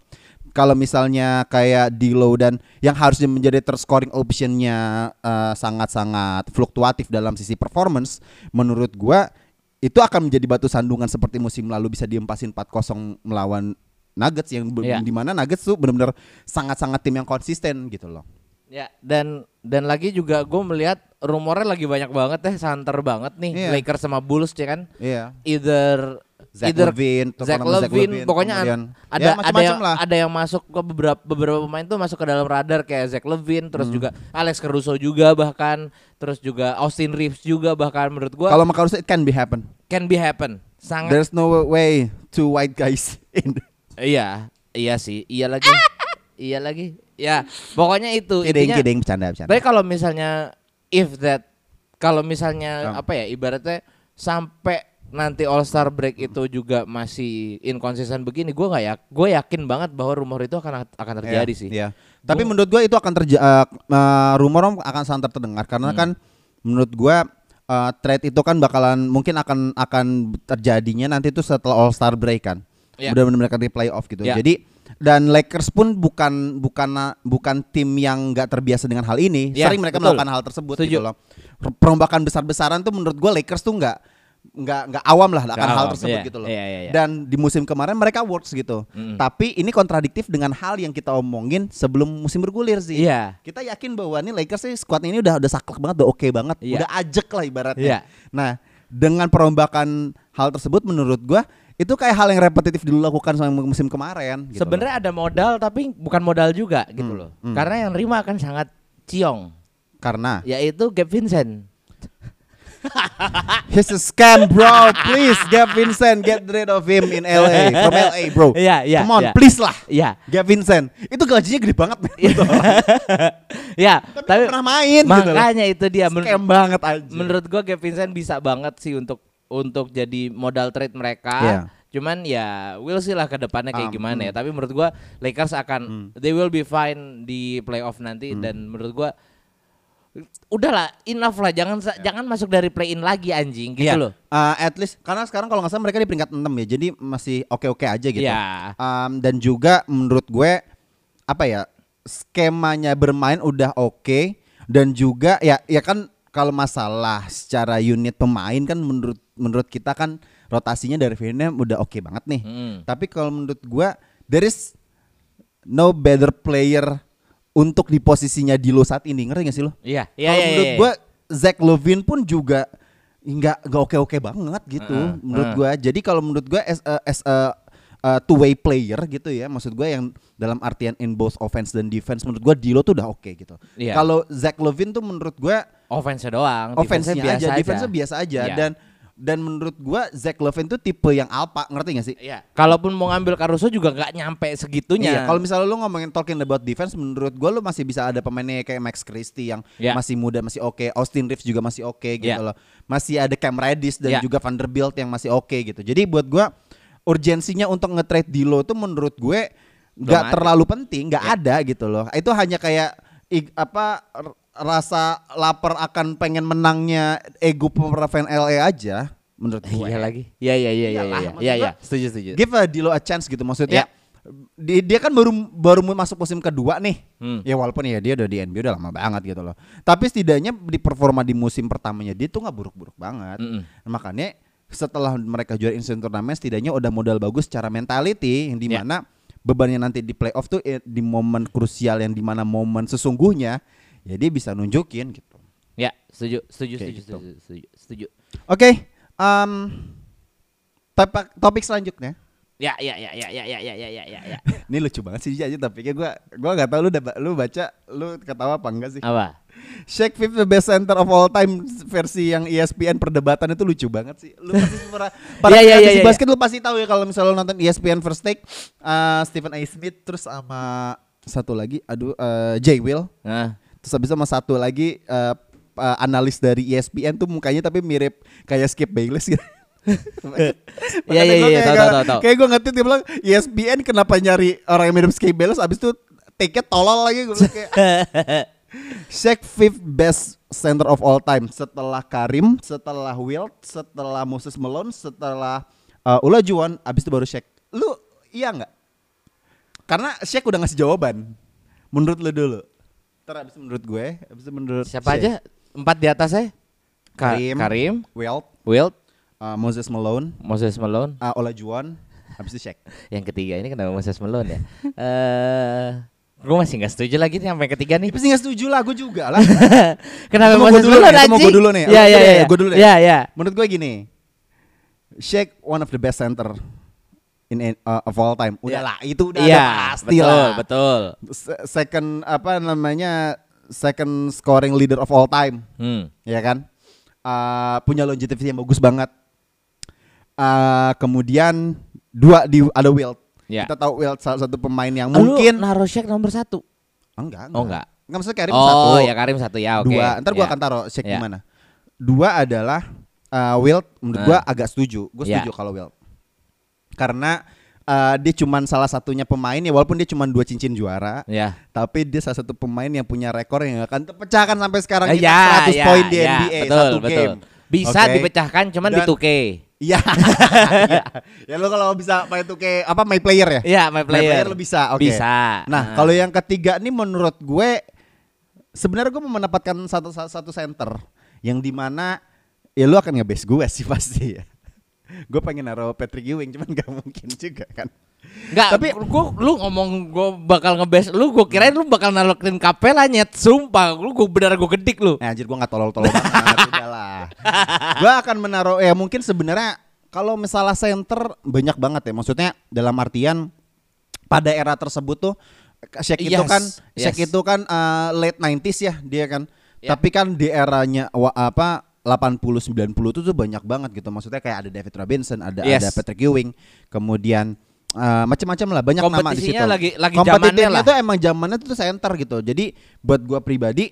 Speaker 1: Kalau misalnya kayak Dilo dan yang harusnya menjadi terscoring optionnya eh, sangat-sangat fluktuatif dalam sisi performance, menurut gua itu akan menjadi batu sandungan seperti musim lalu bisa diempasin 4-0 melawan Nuggets yang
Speaker 2: Iya.
Speaker 1: di mana Nuggets tuh benar-benar sangat-sangat tim yang konsisten gitu loh.
Speaker 2: Ya, dan dan lagi juga gue melihat rumornya lagi banyak banget ya, santer banget nih
Speaker 1: Iya.
Speaker 2: Lakers sama Bulls ya kan.
Speaker 1: Iya.
Speaker 2: Either
Speaker 1: Zach
Speaker 2: either
Speaker 1: Levine,
Speaker 2: Zach
Speaker 1: nama Zach
Speaker 2: Levine,
Speaker 1: Levine,
Speaker 2: pokoknya
Speaker 1: kemudian-
Speaker 2: ada
Speaker 1: ya,
Speaker 2: ada yang
Speaker 1: lah.
Speaker 2: ada yang masuk ke beberapa beberapa pemain tuh masuk ke dalam radar kayak Zach Levine,
Speaker 1: Hmm.
Speaker 2: terus juga Alex Caruso juga bahkan, terus juga Austin Reeves juga bahkan menurut gua
Speaker 1: Kalau Macaulay it can be happen.
Speaker 2: can be happen. Sangat
Speaker 1: There's no way two white guys in.
Speaker 2: iya, iya sih, iya lagi. iya lagi. Ya, pokoknya itu
Speaker 1: Kidding,
Speaker 2: intinya
Speaker 1: kidding, bercanda, bercanda.
Speaker 2: Tapi kalau misalnya if that kalau misalnya
Speaker 1: Um.
Speaker 2: apa ya ibaratnya sampai nanti All Star break itu juga masih inkonsisten begini, gue nggak ya, gue yakin banget bahwa rumor itu akan akan terjadi
Speaker 1: Iya,
Speaker 2: sih.
Speaker 1: Tapi
Speaker 2: Gua-
Speaker 1: menurut gue itu akan terjadi rumor akan sangat terdengar karena
Speaker 2: Hmm.
Speaker 1: kan menurut gue uh, trade itu kan bakalan mungkin akan akan terjadinya nanti itu setelah All Star break kan.
Speaker 2: Iya.
Speaker 1: Benar-benar mereka di playoff gitu.
Speaker 2: Iya.
Speaker 1: Jadi dan Lakers pun bukan bukan bukan tim yang nggak terbiasa dengan hal ini.
Speaker 2: Iya,
Speaker 1: Sering mereka
Speaker 2: betul.
Speaker 1: melakukan hal tersebut
Speaker 2: Setuju.
Speaker 1: gitu loh. Perombakan besar-besaran tuh menurut gue Lakers tuh nggak nggak nggak awam lah akan hal tersebut
Speaker 2: iya,
Speaker 1: gitu loh.
Speaker 2: iya, iya, iya.
Speaker 1: Dan di musim kemarin mereka works gitu.
Speaker 2: Mm.
Speaker 1: Tapi ini kontradiktif dengan hal yang kita omongin sebelum musim bergulir sih.
Speaker 2: Iya.
Speaker 1: Kita yakin bahwa ini Lakers sih squad ini udah udah saklek banget, udah oke banget,
Speaker 2: Iya.
Speaker 1: udah ajek lah ibaratnya.
Speaker 2: Iya.
Speaker 1: Nah, dengan perombakan hal tersebut menurut gua itu kayak hal yang repetitif dulu lakukan sama musim kemarin. Gitu
Speaker 2: Sebenarnya ada modal tapi bukan modal juga gitu
Speaker 1: Hmm,
Speaker 2: loh.
Speaker 1: hmm.
Speaker 2: Karena yang nerima akan sangat ciong,
Speaker 1: karena
Speaker 2: yaitu Gabe Vincent.
Speaker 1: He's a scam, bro. Please, Gav Vincent, get rid of him in LA from LA, bro.
Speaker 2: Iya, iya,
Speaker 1: Come on,
Speaker 2: iya.
Speaker 1: please lah.
Speaker 2: Iya.
Speaker 1: Gav Vincent. Itu gajinya gede banget, men.
Speaker 2: ya,
Speaker 1: Tapi,
Speaker 2: tapi
Speaker 1: nggak pernah main gitu
Speaker 2: makanya itu dia
Speaker 1: Scam banget aja.
Speaker 2: menurut gua Gabe Vincent bisa banget sih untuk untuk jadi modal trade mereka.
Speaker 1: Iya.
Speaker 2: Cuman ya we'll see lah ke depannya kayak
Speaker 1: Um,
Speaker 2: gimana ya.
Speaker 1: hmm.
Speaker 2: Tapi menurut gua Lakers akan they will be fine di playoff nanti
Speaker 1: Hmm.
Speaker 2: dan menurut gua udahlah enough lah jangan sa- jangan masuk dari play in lagi anjing gitu
Speaker 1: Iya.
Speaker 2: loh.
Speaker 1: Uh, at least karena sekarang kalau nggak salah mereka di peringkat 6 ya. Jadi masih oke-oke aja gitu.
Speaker 2: Iya.
Speaker 1: Um, dan juga menurut gue apa ya? skemanya bermain udah oke dan juga ya ya kan kalau masalah secara unit pemain kan menurut menurut kita kan rotasinya dari Vietnam udah oke banget nih.
Speaker 2: Mm.
Speaker 1: Tapi kalau menurut gua there is no better player untuk di posisinya di lo saat ini. Ngerti gak sih lo?
Speaker 2: Iya, iya
Speaker 1: Kalau
Speaker 2: iya.
Speaker 1: menurut
Speaker 2: iya.
Speaker 1: gua Zach Levine pun juga nggak nggak oke-oke banget gitu
Speaker 2: Heeh,
Speaker 1: menurut
Speaker 2: heeh.
Speaker 1: gua. Jadi kalau menurut gua as a, as a, uh, two way player gitu ya, maksud gua yang dalam artian in both offense dan defense menurut gua Dilo tuh udah oke gitu.
Speaker 2: Iya.
Speaker 1: Kalau Zach Levine tuh menurut gua
Speaker 2: offense doang,
Speaker 1: offense-nya
Speaker 2: defense-nya
Speaker 1: aja,
Speaker 2: biasa
Speaker 1: defense-nya biasa aja
Speaker 2: Iya.
Speaker 1: dan dan menurut gua Zach Levine tuh tipe yang alpha, ngerti gak sih?
Speaker 2: Iya. Kalaupun mau ngambil Caruso juga nggak nyampe segitunya.
Speaker 1: Iya, kalau misalnya lu ngomongin talking about defense, menurut gua lu masih bisa ada pemainnya kayak Max Christie yang
Speaker 2: Iya.
Speaker 1: masih muda, masih oke. Austin Reeves juga masih oke gitu
Speaker 2: Iya.
Speaker 1: loh. Masih ada Cam Reddish dan
Speaker 2: Iya.
Speaker 1: juga Vanderbilt yang masih oke gitu. Jadi buat gua urgensinya untuk nge-trade Dilo tuh menurut gue nggak terlalu penting, nggak
Speaker 2: Iya.
Speaker 1: ada gitu loh. Itu hanya kayak apa rasa lapar akan pengen menangnya ego pemain fan LA aja menurut gue.
Speaker 2: Iya lagi. Iya iya iya iya iya. Iya iya. Setuju setuju.
Speaker 1: Give a Dilo a chance gitu maksudnya.
Speaker 2: Ya.
Speaker 1: Dia, dia kan baru baru masuk musim kedua nih.
Speaker 2: Hmm.
Speaker 1: Ya walaupun ya dia udah di NBA udah lama banget gitu loh. Tapi setidaknya di performa di musim pertamanya dia tuh nggak buruk-buruk banget.
Speaker 2: Mm-mm.
Speaker 1: Makanya setelah mereka juara instant turnamen setidaknya udah modal bagus secara mentality yang
Speaker 2: Ya.
Speaker 1: di mana bebannya nanti di playoff tuh eh, di momen krusial yang di mana momen sesungguhnya ya dia bisa nunjukin gitu.
Speaker 2: Ya, setuju, setuju,
Speaker 1: Kayak
Speaker 2: setuju,
Speaker 1: gitu.
Speaker 2: setuju, setuju, setuju.
Speaker 1: Oke, em, topik topik selanjutnya.
Speaker 2: Ya, ya, ya, ya, ya, ya, ya, ya, ya, ya, ya.
Speaker 1: Ini lucu banget sih aja tapi kayak gua gua nggak tahu lu udah lu baca lu ketawa apa enggak sih?
Speaker 2: Apa?
Speaker 1: Shaq Fifth the best center of all time versi yang ESPN perdebatan itu lucu banget sih. Lu pasti para para
Speaker 2: iya,
Speaker 1: praktisi
Speaker 2: iya, iya.
Speaker 1: basket lu pasti tahu ya kalau misalnya lu nonton ESPN First Take eh, Stephen A. Smith terus sama satu lagi aduh eh, Jay Will
Speaker 2: Nah,
Speaker 1: terus habis sama satu lagi eh, eh, analis dari ESPN tuh mukanya tapi mirip kayak Skip Bayless gitu.
Speaker 2: Iya, iya, iya, tahu, tahu, tahu.
Speaker 1: Kayak gue ngetit dia bilang "E ESPN kenapa nyari orang yang mirip Skip Bayless abis itu take-nya tolol lagi gue kayak Shaq fifth best center of all time setelah Karim, setelah Wilt, setelah Moses Malone, setelah uh, Ula Juwan, abis itu baru Shaq. Lu iya nggak? Karena Shaq udah ngasih jawaban. Menurut lu dulu. Ntar abis itu menurut gue, abis itu menurut
Speaker 2: siapa
Speaker 1: Shaq.
Speaker 2: aja? Empat di atas saya? Ka-
Speaker 1: Karim,
Speaker 2: Karim,
Speaker 1: Wilt,
Speaker 2: Wilt,
Speaker 1: uh, Moses Malone,
Speaker 2: Moses Malone.
Speaker 1: uh, Ola Juwan, habis itu Shaq.
Speaker 2: Yang ketiga ini kenapa Moses Malone ya? Eh, gue masih nggak setuju lagi nih sampai ketiga nih.
Speaker 1: Sih nggak setuju lah, gue juga lah.
Speaker 2: Kenapa
Speaker 1: mau
Speaker 2: Moses
Speaker 1: dulu
Speaker 2: Malone
Speaker 1: nih, itu mau gua dulu nih.
Speaker 2: Iya iya
Speaker 1: dulu
Speaker 2: iya.
Speaker 1: ya, gua dulu ya.
Speaker 2: Iya iya.
Speaker 1: Menurut gue gini, Shaq one of the best center in uh, of all time. Udah
Speaker 2: Iya.
Speaker 1: lah, itu udah
Speaker 2: Iya,
Speaker 1: ada pasti
Speaker 2: betul,
Speaker 1: lah.
Speaker 2: betul.
Speaker 1: Se- Second apa namanya second scoring leader of all time,
Speaker 2: Hmm.
Speaker 1: ya kan? Uh, punya longevity yang bagus banget. Uh, kemudian dua di ada Wilt.
Speaker 2: Ya.
Speaker 1: Kita tahu Wilt salah satu pemain yang
Speaker 2: Lu
Speaker 1: mungkin
Speaker 2: naruh Shaq nomor satu.
Speaker 1: enggak,
Speaker 2: Oh, enggak.
Speaker 1: Enggak maksudnya Karim
Speaker 2: oh
Speaker 1: satu.
Speaker 2: ya Karim satu ya oke.
Speaker 1: Dua, ntar gua
Speaker 2: Ya.
Speaker 1: akan taruh Shaq di
Speaker 2: Ya.
Speaker 1: mana. Dua adalah uh, Wilt menurut
Speaker 2: Nah.
Speaker 1: gua agak setuju. Gue
Speaker 2: Ya.
Speaker 1: setuju kalau Wilt. Karena uh, dia cuman salah satunya pemain ya walaupun dia cuman dua cincin juara,
Speaker 2: Ya.
Speaker 1: tapi dia salah satu pemain yang punya rekor yang akan terpecahkan sampai sekarang kita
Speaker 2: ya,
Speaker 1: 100
Speaker 2: ya,
Speaker 1: poin di
Speaker 2: ya,
Speaker 1: NBA
Speaker 2: betul,
Speaker 1: satu
Speaker 2: betul.
Speaker 1: game.
Speaker 2: Bisa
Speaker 1: Oke?
Speaker 2: dipecahkan cuman di
Speaker 1: Dan-
Speaker 2: 2K.
Speaker 1: Iya. Iya. ya lo kalau bisa main tuh kayak apa my player ya?
Speaker 2: Iya, my player.
Speaker 1: lo bisa, oke.
Speaker 2: Bisa.
Speaker 1: Nah, kalau yang ketiga nih menurut gue sebenarnya gue mau mendapatkan satu satu center yang di mana ya lu akan ngebase gue sih pasti ya. Gue pengen naruh Patrick Ewing cuman gak mungkin juga kan.
Speaker 2: Enggak,
Speaker 1: Tapi-
Speaker 2: gua lu ngomong gua bakal ngebes lu gua kirain lu bakal naruh Clint Capella nyet sumpah lu gua bener gua gedik lu.
Speaker 1: Nah, anjir gue gak tolol-tolol banget udahlah. Gue akan menaruh ya mungkin sebenarnya kalau misalnya center banyak banget ya maksudnya dalam artian pada era tersebut tuh Shaq itu
Speaker 2: Yes,
Speaker 1: kan Shaq
Speaker 2: yes.
Speaker 1: itu kan uh, late 90s ya dia kan.
Speaker 2: Ya.
Speaker 1: Tapi kan di eranya apa 80 90 itu tuh banyak banget gitu. Maksudnya kayak ada David Robinson, ada
Speaker 2: Yes.
Speaker 1: ada Patrick Ewing, kemudian eh, macam-macam lah banyak nama di situ.
Speaker 2: Lagi- lagi
Speaker 1: Kompetitifnya
Speaker 2: zamannya lah.
Speaker 1: tuh emang zamannya tuh center gitu. Jadi buat gua pribadi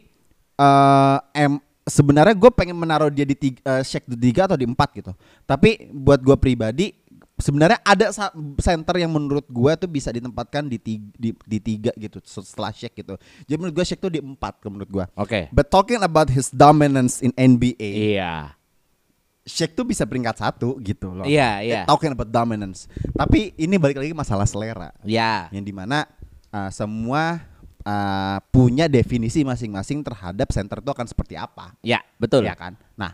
Speaker 1: eh em sebenarnya gue pengen menaruh dia di tiga, eh, Shaq di tiga atau di empat gitu. Tapi buat gua pribadi sebenarnya ada center yang menurut gua tuh bisa ditempatkan di tiga, di, di tiga gitu setelah Shaq gitu. Jadi menurut gua Shaq tuh di empat menurut gua.
Speaker 2: Oke.
Speaker 1: But talking about his dominance in NBA,
Speaker 2: Iya.
Speaker 1: Shaq tuh bisa peringkat satu gitu loh.
Speaker 2: Iya, iya.
Speaker 1: Talking about dominance. Tapi ini balik lagi masalah selera.
Speaker 2: Ya.
Speaker 1: Yang di mana uh, semua uh, punya definisi masing-masing terhadap center itu akan seperti apa.
Speaker 2: Ya, betul.
Speaker 1: Ya kan? Nah,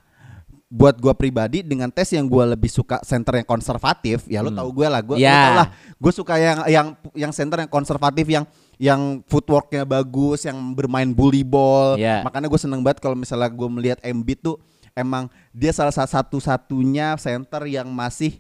Speaker 1: buat gua pribadi dengan tes yang gua lebih suka center yang konservatif, ya lo
Speaker 2: Hmm.
Speaker 1: tau gue lah,
Speaker 2: Ya.
Speaker 1: lo tau lah, gue suka yang yang yang center yang konservatif yang yang footworknya bagus, yang bermain bully ball.
Speaker 2: Ya.
Speaker 1: Makanya gue seneng banget kalau misalnya gue melihat Embiid tuh emang dia salah satu-satunya center yang masih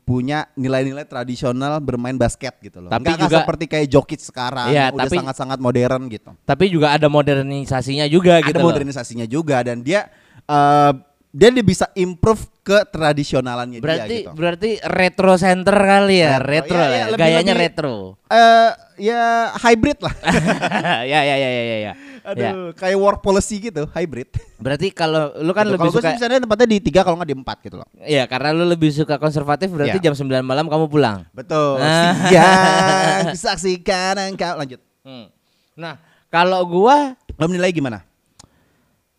Speaker 1: punya nilai-nilai tradisional bermain basket gitu loh.
Speaker 2: Tapi
Speaker 1: Nggak-
Speaker 2: juga-
Speaker 1: seperti kayak Jokic sekarang yang udah sangat-sangat modern gitu
Speaker 2: Tapi juga ada modernisasinya juga gitu
Speaker 1: ada
Speaker 2: loh.
Speaker 1: modernisasinya juga dan dia eh, dia dia bisa improve ke tradisionalannya
Speaker 2: Berarti
Speaker 1: dia gitu.
Speaker 2: berarti retro center kali ya,
Speaker 1: Retro,
Speaker 2: retro, ya,
Speaker 1: iya, lebih-
Speaker 2: gayanya
Speaker 1: lebih-
Speaker 2: retro.
Speaker 1: Eh ya hybrid lah.
Speaker 2: ya ya ya ya ya. ya.
Speaker 1: Aduh, kayak work policy gitu, hybrid.
Speaker 2: Berarti kalau lu kan
Speaker 1: Gitu.
Speaker 2: lebih
Speaker 1: Kalau gue
Speaker 2: suka
Speaker 1: sih misalnya tempatnya di tiga kalau nggak di empat gitu loh.
Speaker 2: Iya, karena lu lebih suka konservatif berarti
Speaker 1: Iya.
Speaker 2: jam 9 malam kamu pulang.
Speaker 1: Betul.
Speaker 2: Ah.
Speaker 1: Siang saksikan engkau lanjut.
Speaker 2: Hmm. Nah, kalau gua
Speaker 1: Lo menilai gimana?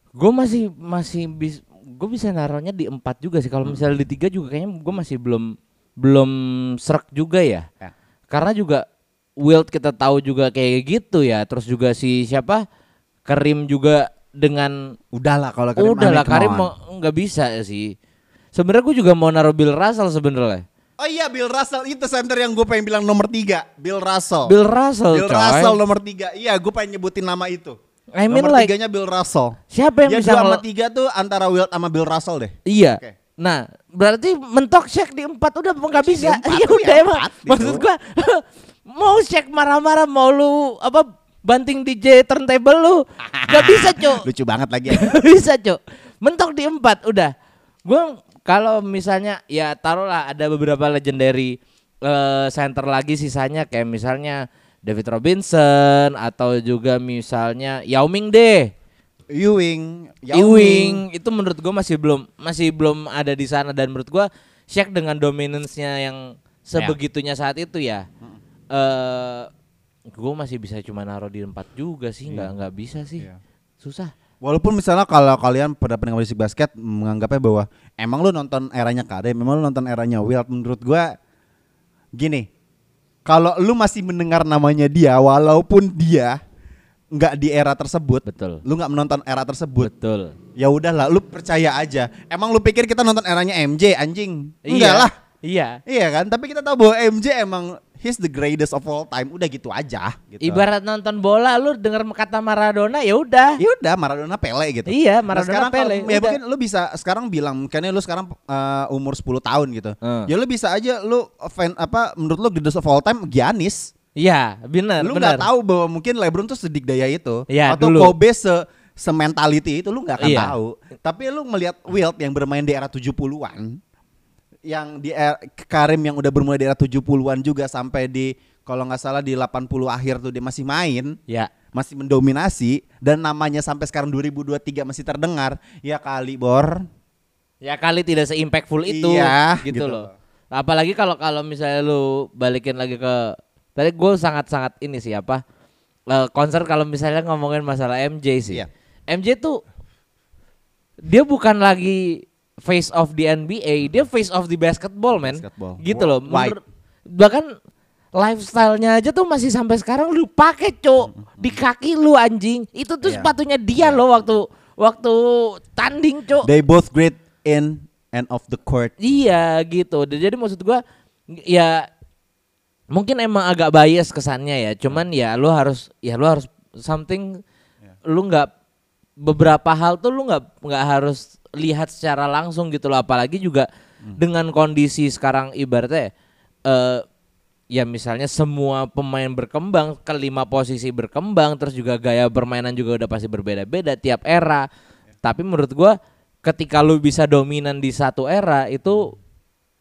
Speaker 2: gua masih masih bis, gua bisa naruhnya di empat juga sih.
Speaker 1: Hmm.
Speaker 2: Kalau misalnya di tiga juga kayaknya gua masih belum belum serak juga ya.
Speaker 1: Ya.
Speaker 2: Karena juga Wild kita tahu juga kayak gitu ya. Terus juga si siapa? Karim juga dengan
Speaker 1: Udahlah kalau Karim
Speaker 2: udah lah
Speaker 1: Ahmed,
Speaker 2: Karim nggak bisa sih. Sebenarnya gue juga mau naruh Bill Russell sebenarnya.
Speaker 1: Oh iya Bill Russell itu center yang gue pengen bilang nomor tiga Bill Russell
Speaker 2: Bill Russell,
Speaker 1: Bill
Speaker 2: coy.
Speaker 1: Russell nomor tiga Iya gue pengen nyebutin nama itu
Speaker 2: I mean
Speaker 1: Nomor
Speaker 2: like-
Speaker 1: tiganya Bill Russell
Speaker 2: Siapa yang
Speaker 1: Dia
Speaker 2: bisa
Speaker 1: dua sama tiga tuh antara Wilt sama Bill Russell deh
Speaker 2: Iya.
Speaker 1: Oke.
Speaker 2: Nah, berarti mentok Shaq di empat udah nggak bisa. Ya
Speaker 1: tuh
Speaker 2: udah
Speaker 1: ya
Speaker 2: emang.
Speaker 1: gitu.
Speaker 2: Maksud gua mau Shaq marah-marah mau lu apa banting DJ turntable lu nggak bisa cok
Speaker 1: Lucu banget lagi ya
Speaker 2: bisa cok mentok di empat udah gua kalau misalnya ya taruhlah ada beberapa legendary eh, center lagi sisanya kayak misalnya David Robinson atau juga misalnya Yao Ming deh.
Speaker 1: Ewing Yao
Speaker 2: Ewing
Speaker 1: Ming.
Speaker 2: itu menurut gua masih belum masih belum ada di sana. Dan menurut gua Shaq dengan dominance-nya yang sebegitunya saat itu ya eh gua masih bisa cuma naruh di empat juga sih. Nggak nggak bisa sih.
Speaker 1: Iya.
Speaker 2: susah.
Speaker 1: Walaupun misalnya kalau kalian pada pendengar musik basket menganggapnya bahwa emang lu nonton eranya Karim, memang lu nonton eranya Wilt menurut gua gini. Kalau lu masih mendengar namanya dia walaupun dia nggak di era tersebut,
Speaker 2: betul
Speaker 1: lu nggak menonton era tersebut,
Speaker 2: betul
Speaker 1: ya udahlah lu percaya aja. Emang lu pikir kita nonton eranya MJ anjing? Enggak
Speaker 2: Iya.
Speaker 1: lah.
Speaker 2: iya
Speaker 1: Iya kan? Tapi kita tahu bahwa MJ emang he's the greatest of all time. Udah gitu aja gitu.
Speaker 2: ibarat nonton bola lu denger kata Maradona ya udah
Speaker 1: Ya udah Maradona Pele gitu.
Speaker 2: iya
Speaker 1: Nah,
Speaker 2: Maradona
Speaker 1: sekarang kalau-
Speaker 2: Pele
Speaker 1: ya
Speaker 2: udah.
Speaker 1: mungkin lu bisa sekarang bilang makanya lu sekarang uh, umur 10 tahun gitu.
Speaker 2: Hmm.
Speaker 1: Ya lu bisa aja lu fan apa menurut lu greatest of all time Giannis.
Speaker 2: iya benar
Speaker 1: lu nggak tahu bahwa mungkin LeBron tuh sedikdaya itu
Speaker 2: Iya,
Speaker 1: atau
Speaker 2: dulu.
Speaker 1: Kobe se sementality itu lu nggak akan
Speaker 2: Iya.
Speaker 1: tahu. Tapi lu melihat Wilt yang bermain di era 70-an yang di era, Karim yang udah bermulai di era 70-an juga sampai di kalau nggak salah di 80 akhir tuh dia masih main
Speaker 2: ya.
Speaker 1: masih mendominasi dan namanya sampai sekarang 2023 masih terdengar. Ya kali bor.
Speaker 2: Ya kali tidak se-impactful itu
Speaker 1: Iya,
Speaker 2: gitu,
Speaker 1: gitu.
Speaker 2: loh. Apalagi kalau kalau misalnya lu balikin lagi ke tadi gue sangat sangat ini sih apa eh, konser kalau misalnya ngomongin masalah MJ sih.
Speaker 1: Iya.
Speaker 2: MJ tuh dia bukan lagi face of the NBA dia face of the basketball man
Speaker 1: Basketball.
Speaker 2: gitu loh. Menurut- bahkan lifestyle-nya aja tuh masih sampai sekarang lu pakai cok di kaki lu anjing itu tuh
Speaker 1: Iya.
Speaker 2: sepatunya dia loh waktu waktu tanding cok
Speaker 1: they both great in and off the court
Speaker 2: Iya gitu. Jadi maksud gua ya mungkin emang agak bias kesannya ya. Cuman ya lu harus ya lu harus something lu nggak beberapa hal tuh lu nggak nggak harus lihat secara langsung gitu loh. Apalagi juga dengan kondisi sekarang ibaratnya eh ya misalnya semua pemain berkembang, kelima posisi berkembang, terus juga gaya permainan juga udah pasti berbeda-beda tiap era. Tapi menurut gua ketika lu bisa dominan di satu era itu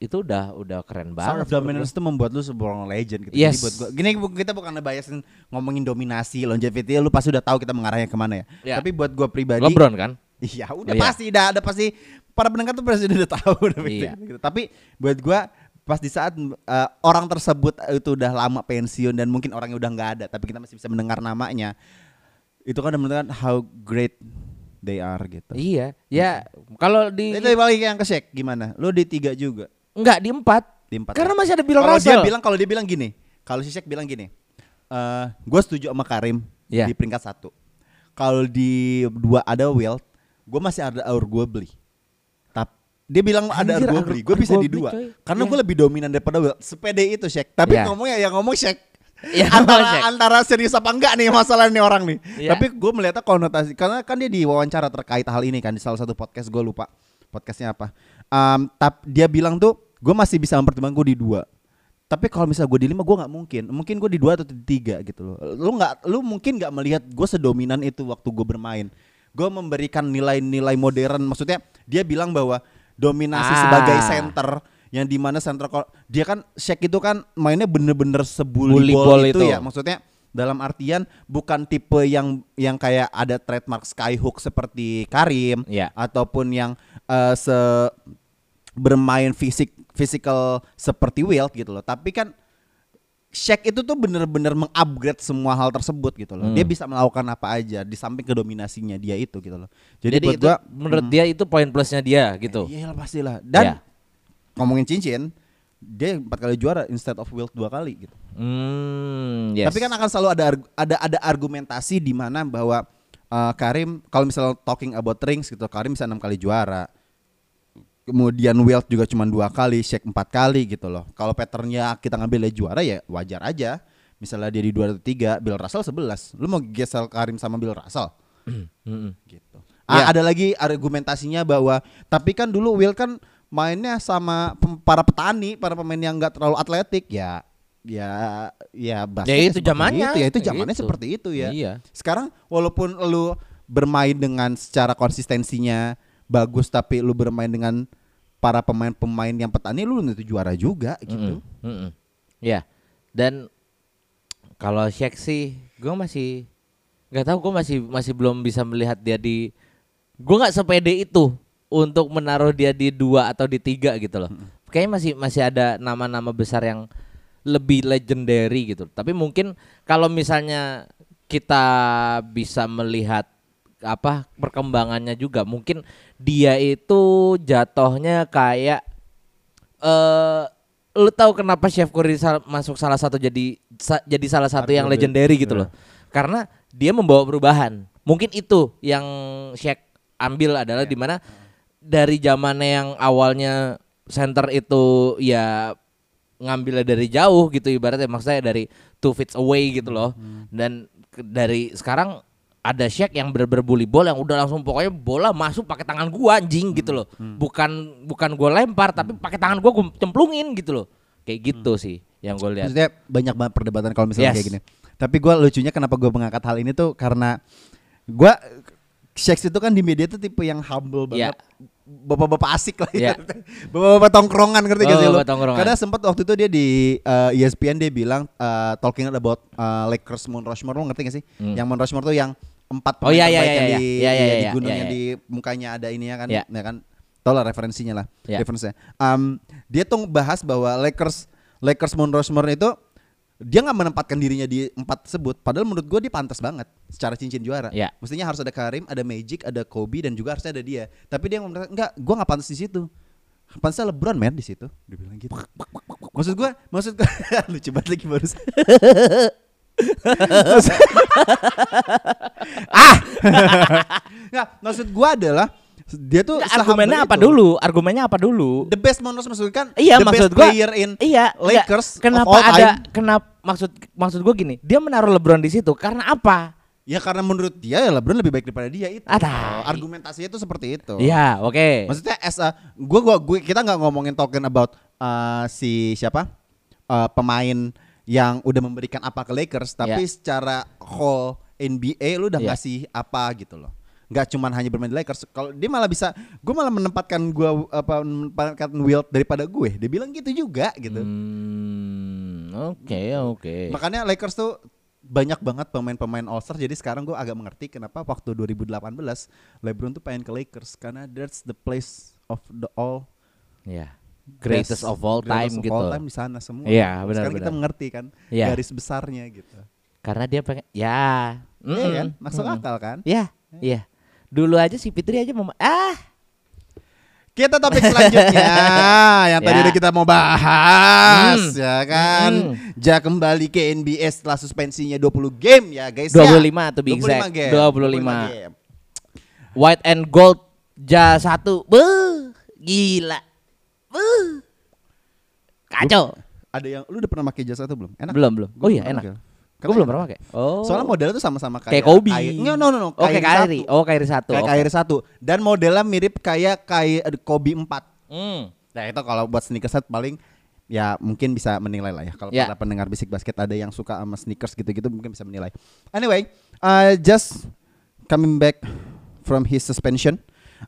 Speaker 2: itu udah udah keren
Speaker 1: Sound
Speaker 2: banget.
Speaker 1: of Dominance itu membuat lu seorang legend gitu.
Speaker 2: Yes.
Speaker 1: Jadi buat gua, gini kita bukan biasin ngomongin dominasi, longevity, lu pasti udah tahu kita mengarahnya ke mana ya.
Speaker 2: Ya.
Speaker 1: Tapi buat gua pribadi,
Speaker 2: LeBron kan?
Speaker 1: Iya udah
Speaker 2: Iya.
Speaker 1: pasti, udah, udah pasti para pendengar tuh pasti udah tahu.
Speaker 2: Iya.
Speaker 1: gitu. Tapi buat gua pas di saat uh, orang tersebut itu udah lama pensiun dan mungkin orangnya udah nggak ada, tapi kita masih bisa mendengar namanya, itu kan menunjukkan how great they are gitu.
Speaker 2: Iya. Ya kalau di
Speaker 1: Itu balik yang ke Shaq gimana? Lu di tiga juga.
Speaker 2: enggak di empat.
Speaker 1: Di empat
Speaker 2: Karena
Speaker 1: ya?
Speaker 2: masih ada Bill
Speaker 1: kalau
Speaker 2: Russell.
Speaker 1: dia bilang kalau dia bilang gini kalau si Shaq bilang gini eh gue setuju sama Karim
Speaker 2: Iya.
Speaker 1: di peringkat satu kalau di dua ada Wilt gue masih ada arguably tapi dia bilang ada
Speaker 2: Anjir,
Speaker 1: arguably
Speaker 2: argu-
Speaker 1: gue bisa di dua.
Speaker 2: coy.
Speaker 1: karena
Speaker 2: Iya.
Speaker 1: gue lebih dominan daripada Wilt sepede itu Shaq tapi
Speaker 2: Iya.
Speaker 1: ngomongnya ya ngomong Shaq
Speaker 2: Iya,
Speaker 1: antara antara serius apa enggak nih masalah nih orang nih.
Speaker 2: Iya.
Speaker 1: tapi gue melihatnya konotasi karena kan dia diwawancara terkait hal ini kan di salah satu podcast gue lupa podcastnya apa. Um, tap dia bilang tuh gue masih bisa mempertimbangkan gue di dua. Tapi kalau misalnya gue di lima gue nggak mungkin. Mungkin gue di dua atau di tiga gitu loh. Lu nggak lu mungkin nggak melihat gue sedominan itu waktu gue bermain gue memberikan nilai-nilai modern maksudnya dia bilang bahwa dominasi
Speaker 2: Ah.
Speaker 1: sebagai center yang di mana center ko- dia kan Shaq itu kan mainnya bener-bener
Speaker 2: Bully
Speaker 1: ball,
Speaker 2: ball
Speaker 1: itu,
Speaker 2: itu.
Speaker 1: ya maksudnya dalam artian bukan tipe yang yang kayak ada trademark skyhook seperti Karim
Speaker 2: Iya.
Speaker 1: ataupun yang eh, se bermain fisik physical seperti Wilt gitu loh. Tapi kan Shaq itu tuh bener-bener mengupgrade semua hal tersebut gitu loh.
Speaker 2: Hmm.
Speaker 1: Dia bisa melakukan apa aja di samping kedominasinya dia itu gitu loh.
Speaker 2: Jadi,
Speaker 1: Jadi, buat
Speaker 2: itu
Speaker 1: gua
Speaker 2: menurut dia itu poin plusnya dia gitu.
Speaker 1: Iya lah pastilah. Dan
Speaker 2: Iya.
Speaker 1: ngomongin cincin, dia empat kali juara instead of Wilt dua kali gitu.
Speaker 2: Hmm, yes.
Speaker 1: Tapi kan akan selalu ada ada ada argumentasi di mana bahwa uh, Karim kalau misalnya talking about rings gitu, Karim bisa enam kali juara. Kemudian Wilt juga cuma dua kali, Shaq empat kali gitu loh. Kalau patternnya kita ngambil juara ya wajar aja. Misalnya dia di dua atau tiga, Bill Russell 11 Lu mau geser Karim sama Bill Russell? Gitu. Ah, ada lagi argumentasinya bahwa tapi kan dulu Will kan mainnya sama para petani, para pemain yang nggak terlalu atletik ya ya ya basketnya
Speaker 2: itu
Speaker 1: seperti
Speaker 2: zamannya.
Speaker 1: itu ya itu zamannya
Speaker 2: gitu.
Speaker 1: seperti itu ya.
Speaker 2: Iya.
Speaker 1: Sekarang walaupun lu bermain dengan secara konsistensinya bagus tapi lu bermain dengan para pemain-pemain yang petani lu itu juara juga gitu.
Speaker 2: Mm-mm, mm-mm. Iya. Dan kalau Shaq sih gue masih nggak tahu gue masih masih belum bisa melihat dia di gue nggak sepede itu untuk menaruh dia di dua atau di tiga gitu loh. Kayaknya masih masih ada nama-nama besar yang lebih legendary gitu. Tapi mungkin kalau misalnya kita bisa melihat apa perkembangannya juga mungkin dia itu jatuhnya kayak eh lu tahu kenapa Chef Curry sal- masuk salah satu jadi sa- jadi salah satu yang
Speaker 1: Arguably,
Speaker 2: legendary gitu loh. Karena dia membawa perubahan. Mungkin itu yang Shaq ambil adalah di mana dari zamannya yang awalnya center itu ya ngambilnya dari jauh gitu ibaratnya maksudnya dari two feet away gitu loh. Dan ke- dari sekarang ada Shaq yang bener-bener bully ball yang udah langsung pokoknya bola masuk pakai tangan gua anjing gitu loh. Bukan bukan gua lempar tapi pakai tangan gua gua cemplungin gitu loh. Kayak gitu sih yang gue lihat.
Speaker 1: Maksudnya banyak banget perdebatan kalau misalnya
Speaker 2: Yes.
Speaker 1: kayak gini. Tapi gua lucunya kenapa gua mengangkat hal ini tuh karena gua Shaq itu kan di media tuh tipe yang humble
Speaker 2: Iya.
Speaker 1: banget. Bapak-bapak asik lah ya.
Speaker 2: Iya.
Speaker 1: Bapak-bapak tongkrongan ngerti gak sih lu?
Speaker 2: Bapak-bapak tongkrongan.
Speaker 1: Karena sempat waktu itu dia di uh, ESPN dia bilang uh, talking about uh, Lakers Mount Rushmore lu ngerti gak sih?
Speaker 2: Hmm.
Speaker 1: Yang Mount Rushmore tuh yang empat
Speaker 2: Oh, iya, iya,
Speaker 1: terbaik
Speaker 2: iya,
Speaker 1: yang
Speaker 2: iya.
Speaker 1: di,
Speaker 2: Iya, iya,
Speaker 1: iya, di
Speaker 2: iya,
Speaker 1: gunung
Speaker 2: iya,
Speaker 1: yang
Speaker 2: iya.
Speaker 1: di mukanya ada ininya kan,
Speaker 2: Iya.
Speaker 1: ya kan? Tau lah referensinya lah,
Speaker 2: Iya.
Speaker 1: referensinya. Um, dia tuh bahas bahwa Lakers Lakers Rushmore itu dia nggak menempatkan dirinya di empat tersebut. Padahal menurut gue dia pantas banget secara cincin juara.
Speaker 2: Iya.
Speaker 1: Mestinya harus ada Karim, ada Magic, ada Kobe dan juga harusnya ada dia. Tapi dia ngomong enggak, gue nggak pantas di situ. Pantasnya LeBron man di situ. Dia bilang gitu. Maksud gue, maksud gue lucu banget lagi baru. ah, nggak maksud gue adalah dia tuh
Speaker 2: Nggak, argumennya apa
Speaker 1: itu.
Speaker 2: dulu? Argumennya apa dulu?
Speaker 1: The best Monroe maksud kan
Speaker 2: Iya
Speaker 1: the
Speaker 2: maksud
Speaker 1: best
Speaker 2: gua
Speaker 1: player in
Speaker 2: iya nggak,
Speaker 1: Lakers of
Speaker 2: kenapa
Speaker 1: all
Speaker 2: ada
Speaker 1: time.
Speaker 2: kenapa maksud maksud gua gini dia menaruh LeBron di situ karena apa
Speaker 1: Ya karena menurut dia ya LeBron lebih baik daripada dia itu.
Speaker 2: Ah, tai.
Speaker 1: Argumentasinya itu seperti itu.
Speaker 2: Iya oke
Speaker 1: Maksudnya as a gua gua, gua kita nggak ngomongin talking about uh, si siapa? Uh, pemain yang udah memberikan apa ke Lakers tapi
Speaker 2: Iya.
Speaker 1: secara whole NBA lu udah
Speaker 2: Iya.
Speaker 1: ngasih apa gitu loh. nggak cuman hanya bermain di Lakers. Kalau dia malah bisa, gue malah menempatkan gue apa menempatkan Wilt daripada gue. Dia bilang gitu juga gitu.
Speaker 2: Hmm, oke oke.
Speaker 1: Makanya Lakers tuh banyak banget pemain-pemain All Star. Jadi sekarang gue agak mengerti kenapa waktu 2018 LeBron tuh pengen ke Lakers karena that's the place of the all
Speaker 2: Ya. Greatest
Speaker 1: best-
Speaker 2: of all time
Speaker 1: greatest of
Speaker 2: gitu.
Speaker 1: all time di sana semua.
Speaker 2: Iya, benar,
Speaker 1: Sekarang kita
Speaker 2: benar.
Speaker 1: mengerti kan
Speaker 2: Iya.
Speaker 1: garis besarnya gitu.
Speaker 2: Karena dia pengen ya.
Speaker 1: Iya
Speaker 2: mm-mm,
Speaker 1: kan? Masuk
Speaker 2: mm-mm.
Speaker 1: akal kan?
Speaker 2: Ya, iya. Dulu aja si Fitri aja mau ah.
Speaker 1: Kita topik selanjutnya yang tadi
Speaker 2: Ya.
Speaker 1: udah kita mau bahas
Speaker 2: Hmm.
Speaker 1: ya kan.
Speaker 2: Hmm.
Speaker 1: Ja kembali ke NBA setelah suspensinya 20 game ya guys
Speaker 2: 25
Speaker 1: ya.
Speaker 2: to be exact.
Speaker 1: game.
Speaker 2: 25.
Speaker 1: game.
Speaker 2: White and gold ja satu. Beuh, gila. Beuh. Kacau.
Speaker 1: Ada yang lu udah pernah pakai jasa itu belum? Enak.
Speaker 2: Belum, belum.
Speaker 1: Gua
Speaker 2: Oh iya, enak.
Speaker 1: pakai.
Speaker 2: Gue belum pernah pakai. Oh.
Speaker 1: Soalnya modelnya tuh sama-sama kayak
Speaker 2: kayak Kobe.
Speaker 1: Kyrie- No, no, no, no.
Speaker 2: Oh, kayak Kyrie.
Speaker 1: satu.
Speaker 2: Oh, Kyrie satu.
Speaker 1: Kayak. Kyrie satu. Dan modelnya mirip kayak kayak Kobe 4.
Speaker 2: Hmm.
Speaker 1: Nah itu kalau buat sneakerhead paling ya mungkin bisa menilai lah ya. Kalau
Speaker 2: Ya.
Speaker 1: para pendengar bisik basket ada yang suka sama sneakers gitu-gitu mungkin bisa menilai. Anyway, uh, just coming back from his suspension.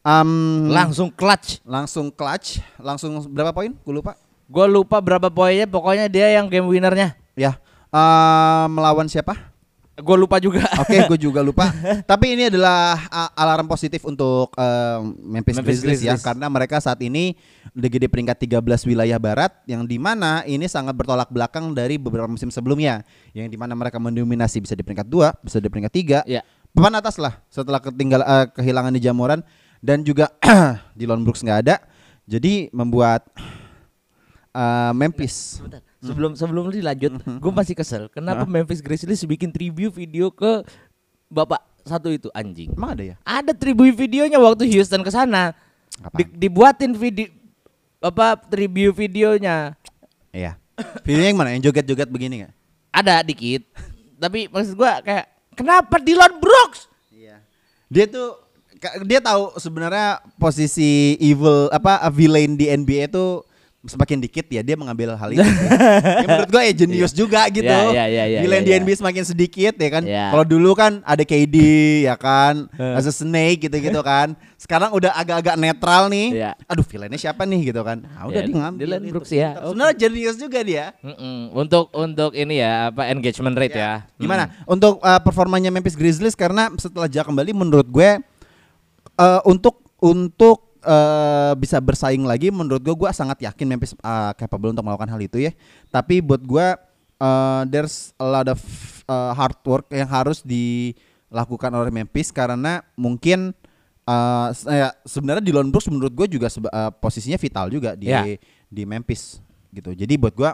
Speaker 1: Um,
Speaker 2: Langsung clutch.
Speaker 1: langsung clutch, langsung berapa poin? Gue lupa.
Speaker 2: Gue lupa berapa poinnya, pokoknya dia yang game winnernya.
Speaker 1: Ya, uh, melawan siapa?
Speaker 2: Gue lupa juga.
Speaker 1: Oke, gue juga lupa. Tapi ini adalah alarm positif untuk uh, Memphis,
Speaker 2: Memphis
Speaker 1: Grizzlies, ya, karena mereka saat ini lagi di peringkat 13 wilayah barat, yang di mana ini sangat bertolak belakang dari beberapa musim sebelumnya, yang di mana mereka mendominasi bisa di peringkat 2, bisa di peringkat 3,
Speaker 2: Ya.
Speaker 1: papan atas lah setelah ketinggal uh, kehilangan di Jamoran dan juga Dylan Brooks nggak ada, jadi membuat uh, Memphis
Speaker 2: Sebentar. Sebelum sebelum lu dilanjut,
Speaker 1: Mhm.
Speaker 2: gue masih kesel. Kenapa Memphis Grizzlies bikin tribute video ke bapak satu itu anjing?
Speaker 1: emang ada ya?
Speaker 2: Ada tribute videonya waktu Houston ke sana. Di- dibuatin video apa tribute videonya.
Speaker 1: Iya. Videonya yang mana? Yang joget-joget begini nggak?
Speaker 2: Ada dikit. Tapi maksud gua kayak kenapa Dylan Brooks?
Speaker 1: Iya. Dia tuh dia tahu sebenarnya posisi evil apa villain di NBA itu semakin dikit ya dia mengambil hal itu. ya menurut gua ya jenius juga gitu.
Speaker 2: Iya, iya, iya, iya,
Speaker 1: villain
Speaker 2: iya,
Speaker 1: di
Speaker 2: iya.
Speaker 1: NBA semakin sedikit ya kan.
Speaker 2: Iya.
Speaker 1: Kalau dulu kan ada KD ya kan,
Speaker 2: Eh.
Speaker 1: as a snake gitu-gitu kan. Sekarang udah agak-agak netral nih.
Speaker 2: Iya.
Speaker 1: Aduh villainnya siapa nih gitu kan. Nah, udah
Speaker 2: Ya,
Speaker 1: dia ngambil.
Speaker 2: Dylan
Speaker 1: itu.
Speaker 2: Brooks ya.
Speaker 1: Sebenarnya jenius juga dia.
Speaker 2: Mm-mm. Untuk untuk ini ya apa engagement rate ya.
Speaker 1: Gimana untuk uh, performanya Memphis Grizzlies karena setelah Ja kembali menurut gue uh, untuk untuk uh, bisa bersaing lagi menurut gue gue sangat yakin Memphis uh, capable untuk melakukan hal itu ya. Tapi buat gue uh, there's a lot of uh, hard work yang harus dilakukan oleh Memphis karena mungkin uh, se- ya, sebenarnya Dylan Brooks menurut gue juga uh, posisinya vital juga di
Speaker 2: Ya.
Speaker 1: di Memphis gitu. Jadi buat gue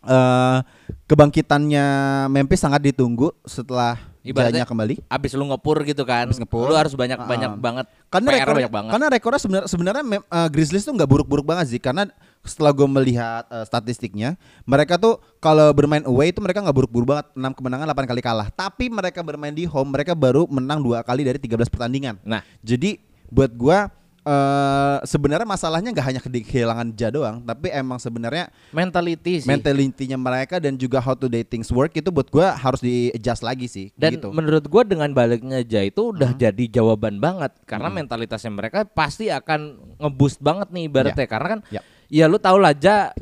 Speaker 1: eh kebangkitannya Memphis sangat ditunggu setelah
Speaker 2: Ibaratnya
Speaker 1: kembali.
Speaker 2: Abis lu ngepur gitu kan.
Speaker 1: Abis ngepur.
Speaker 2: Lu harus banyak
Speaker 1: Ah.
Speaker 2: banyak banget.
Speaker 1: Karena
Speaker 2: PR
Speaker 1: rekor,
Speaker 2: banyak banget.
Speaker 1: karena rekornya sebenarnya sebenarnya eh, Grizzlies tuh nggak buruk-buruk banget sih karena setelah gue melihat eh, statistiknya mereka tuh kalau bermain away itu mereka nggak buruk-buruk banget 6 kemenangan 8 kali kalah tapi mereka bermain di home mereka baru menang dua kali dari 13 pertandingan
Speaker 2: Nah,
Speaker 1: jadi buat gua eh sebenarnya masalahnya nggak hanya ke- kehilangan Ja doang tapi emang sebenarnya
Speaker 2: mentality sih.
Speaker 1: mentalitinya mereka dan juga how to do things work itu buat gua harus di adjust lagi sih
Speaker 2: Dan
Speaker 1: gitu.
Speaker 2: menurut gua dengan baliknya Ja itu udah jadi jawaban banget karena mentalitasnya mereka pasti akan ngeboost banget nih ibaratnya karena kan
Speaker 1: Ya.
Speaker 2: ya lu tau lah Ja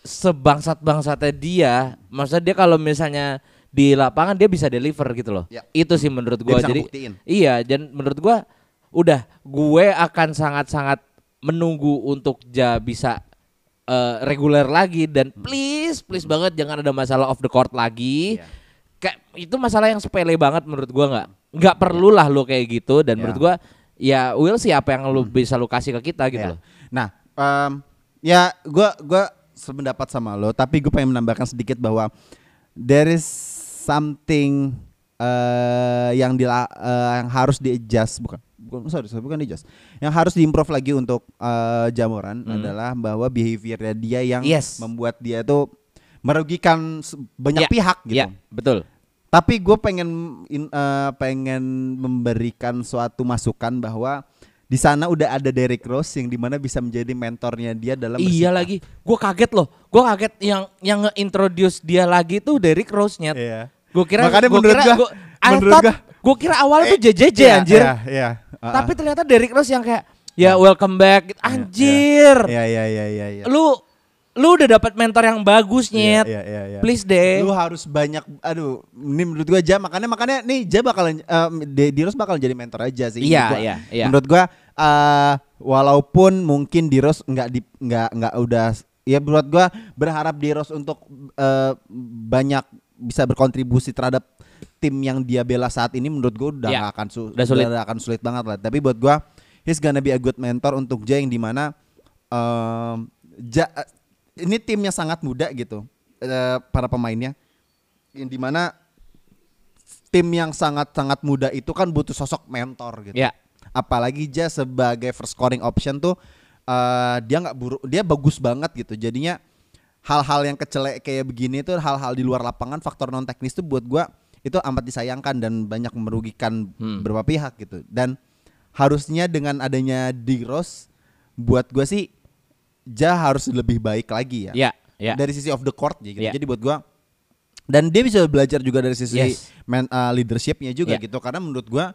Speaker 2: sebangsat-bangsatnya dia, maksudnya dia kalau misalnya di lapangan dia bisa deliver gitu loh.
Speaker 1: Ya.
Speaker 2: Itu sih menurut
Speaker 1: Dia bisa
Speaker 2: jadi iya dan menurut gua udah gue akan sangat-sangat menunggu untuk Ja bisa eh, reguler lagi dan please please banget jangan ada masalah off the court lagi.
Speaker 1: Iya.
Speaker 2: Kayak itu masalah yang sepele banget menurut gua nggak nggak perlu lah lo kayak gitu dan
Speaker 1: Ya.
Speaker 2: menurut gua ya will sih apa yang lu bisa lu kasih ke kita gitu loh.
Speaker 1: Nah, em, ya gua gua sependapat sama lo, tapi gue pengen menambahkan sedikit bahwa there is something eh yang di yang harus di adjust bukan bukan sorry, sorry, bukan di adjust yang harus diimprove lagi untuk eh, Jamoran
Speaker 2: Hmm.
Speaker 1: adalah bahwa behaviornya dia yang
Speaker 2: Yes.
Speaker 1: membuat dia tuh merugikan banyak
Speaker 2: Ya,
Speaker 1: pihak gitu.
Speaker 2: Ya, betul.
Speaker 1: Tapi gue pengen in- eh, pengen memberikan suatu masukan bahwa di sana udah ada Derrick Rose yang di mana bisa menjadi mentornya dia dalam bersikap.
Speaker 2: Iya lagi, gua kaget loh. Gua kaget yang yang nge-introduce dia lagi tuh Derrick Rose-nya.
Speaker 1: Iya.
Speaker 2: Gue kira
Speaker 1: Makanya
Speaker 2: gua
Speaker 1: menurut
Speaker 2: kira
Speaker 1: gua,
Speaker 2: gua- I
Speaker 1: menurut gua
Speaker 2: Gue kira awalnya tuh JJJ
Speaker 1: Iya,
Speaker 2: anjir.
Speaker 1: Iya, iya. Uh-uh.
Speaker 2: Tapi ternyata Derrick Rose yang kayak ya welcome back. gitu. Anjir.
Speaker 1: Iya, iya, iya, iya, iya.
Speaker 2: Lu lu udah dapat mentor yang bagus
Speaker 1: Iya,
Speaker 2: nyet.
Speaker 1: iya, iya, iya.
Speaker 2: Please deh.
Speaker 1: Lu harus banyak aduh, ini menurut gua aja makanya makanya nih Ja bakalan eh, De- Diros bakal jadi mentor aja sih.
Speaker 2: Iya,
Speaker 1: menurut gua.
Speaker 2: iya, iya.
Speaker 1: Menurut gua eh, walaupun mungkin Diros nggak di nggak nggak udah ya menurut gua berharap Diros untuk eh, banyak bisa berkontribusi terhadap tim yang dia bela saat ini menurut gua udah nggak akan su-
Speaker 2: udah sulit.
Speaker 1: akan sulit banget lah. Tapi buat gua he's gonna be a good mentor untuk Ja yang di mana em, Ja ini timnya sangat muda gitu eh, para pemainnya yang di mana tim yang sangat sangat muda itu kan butuh sosok mentor gitu.
Speaker 2: Ya.
Speaker 1: Apalagi Ja sebagai first scoring option tuh eh, dia nggak buruk, dia bagus banget gitu. Jadinya hal-hal yang kecelek kayak begini tuh hal-hal di luar lapangan faktor non teknis tuh buat gua itu amat disayangkan dan banyak merugikan
Speaker 2: Hmm.
Speaker 1: beberapa pihak gitu. Dan harusnya dengan adanya di Rose buat gua sih Ja harus lebih baik lagi ya
Speaker 2: Ya, ya.
Speaker 1: dari sisi of the court ya gitu.
Speaker 2: Iya.
Speaker 1: Jadi buat gua dan dia bisa belajar juga dari sisi
Speaker 2: Yes.
Speaker 1: man, uh, leadershipnya juga
Speaker 2: Iya.
Speaker 1: gitu karena menurut gua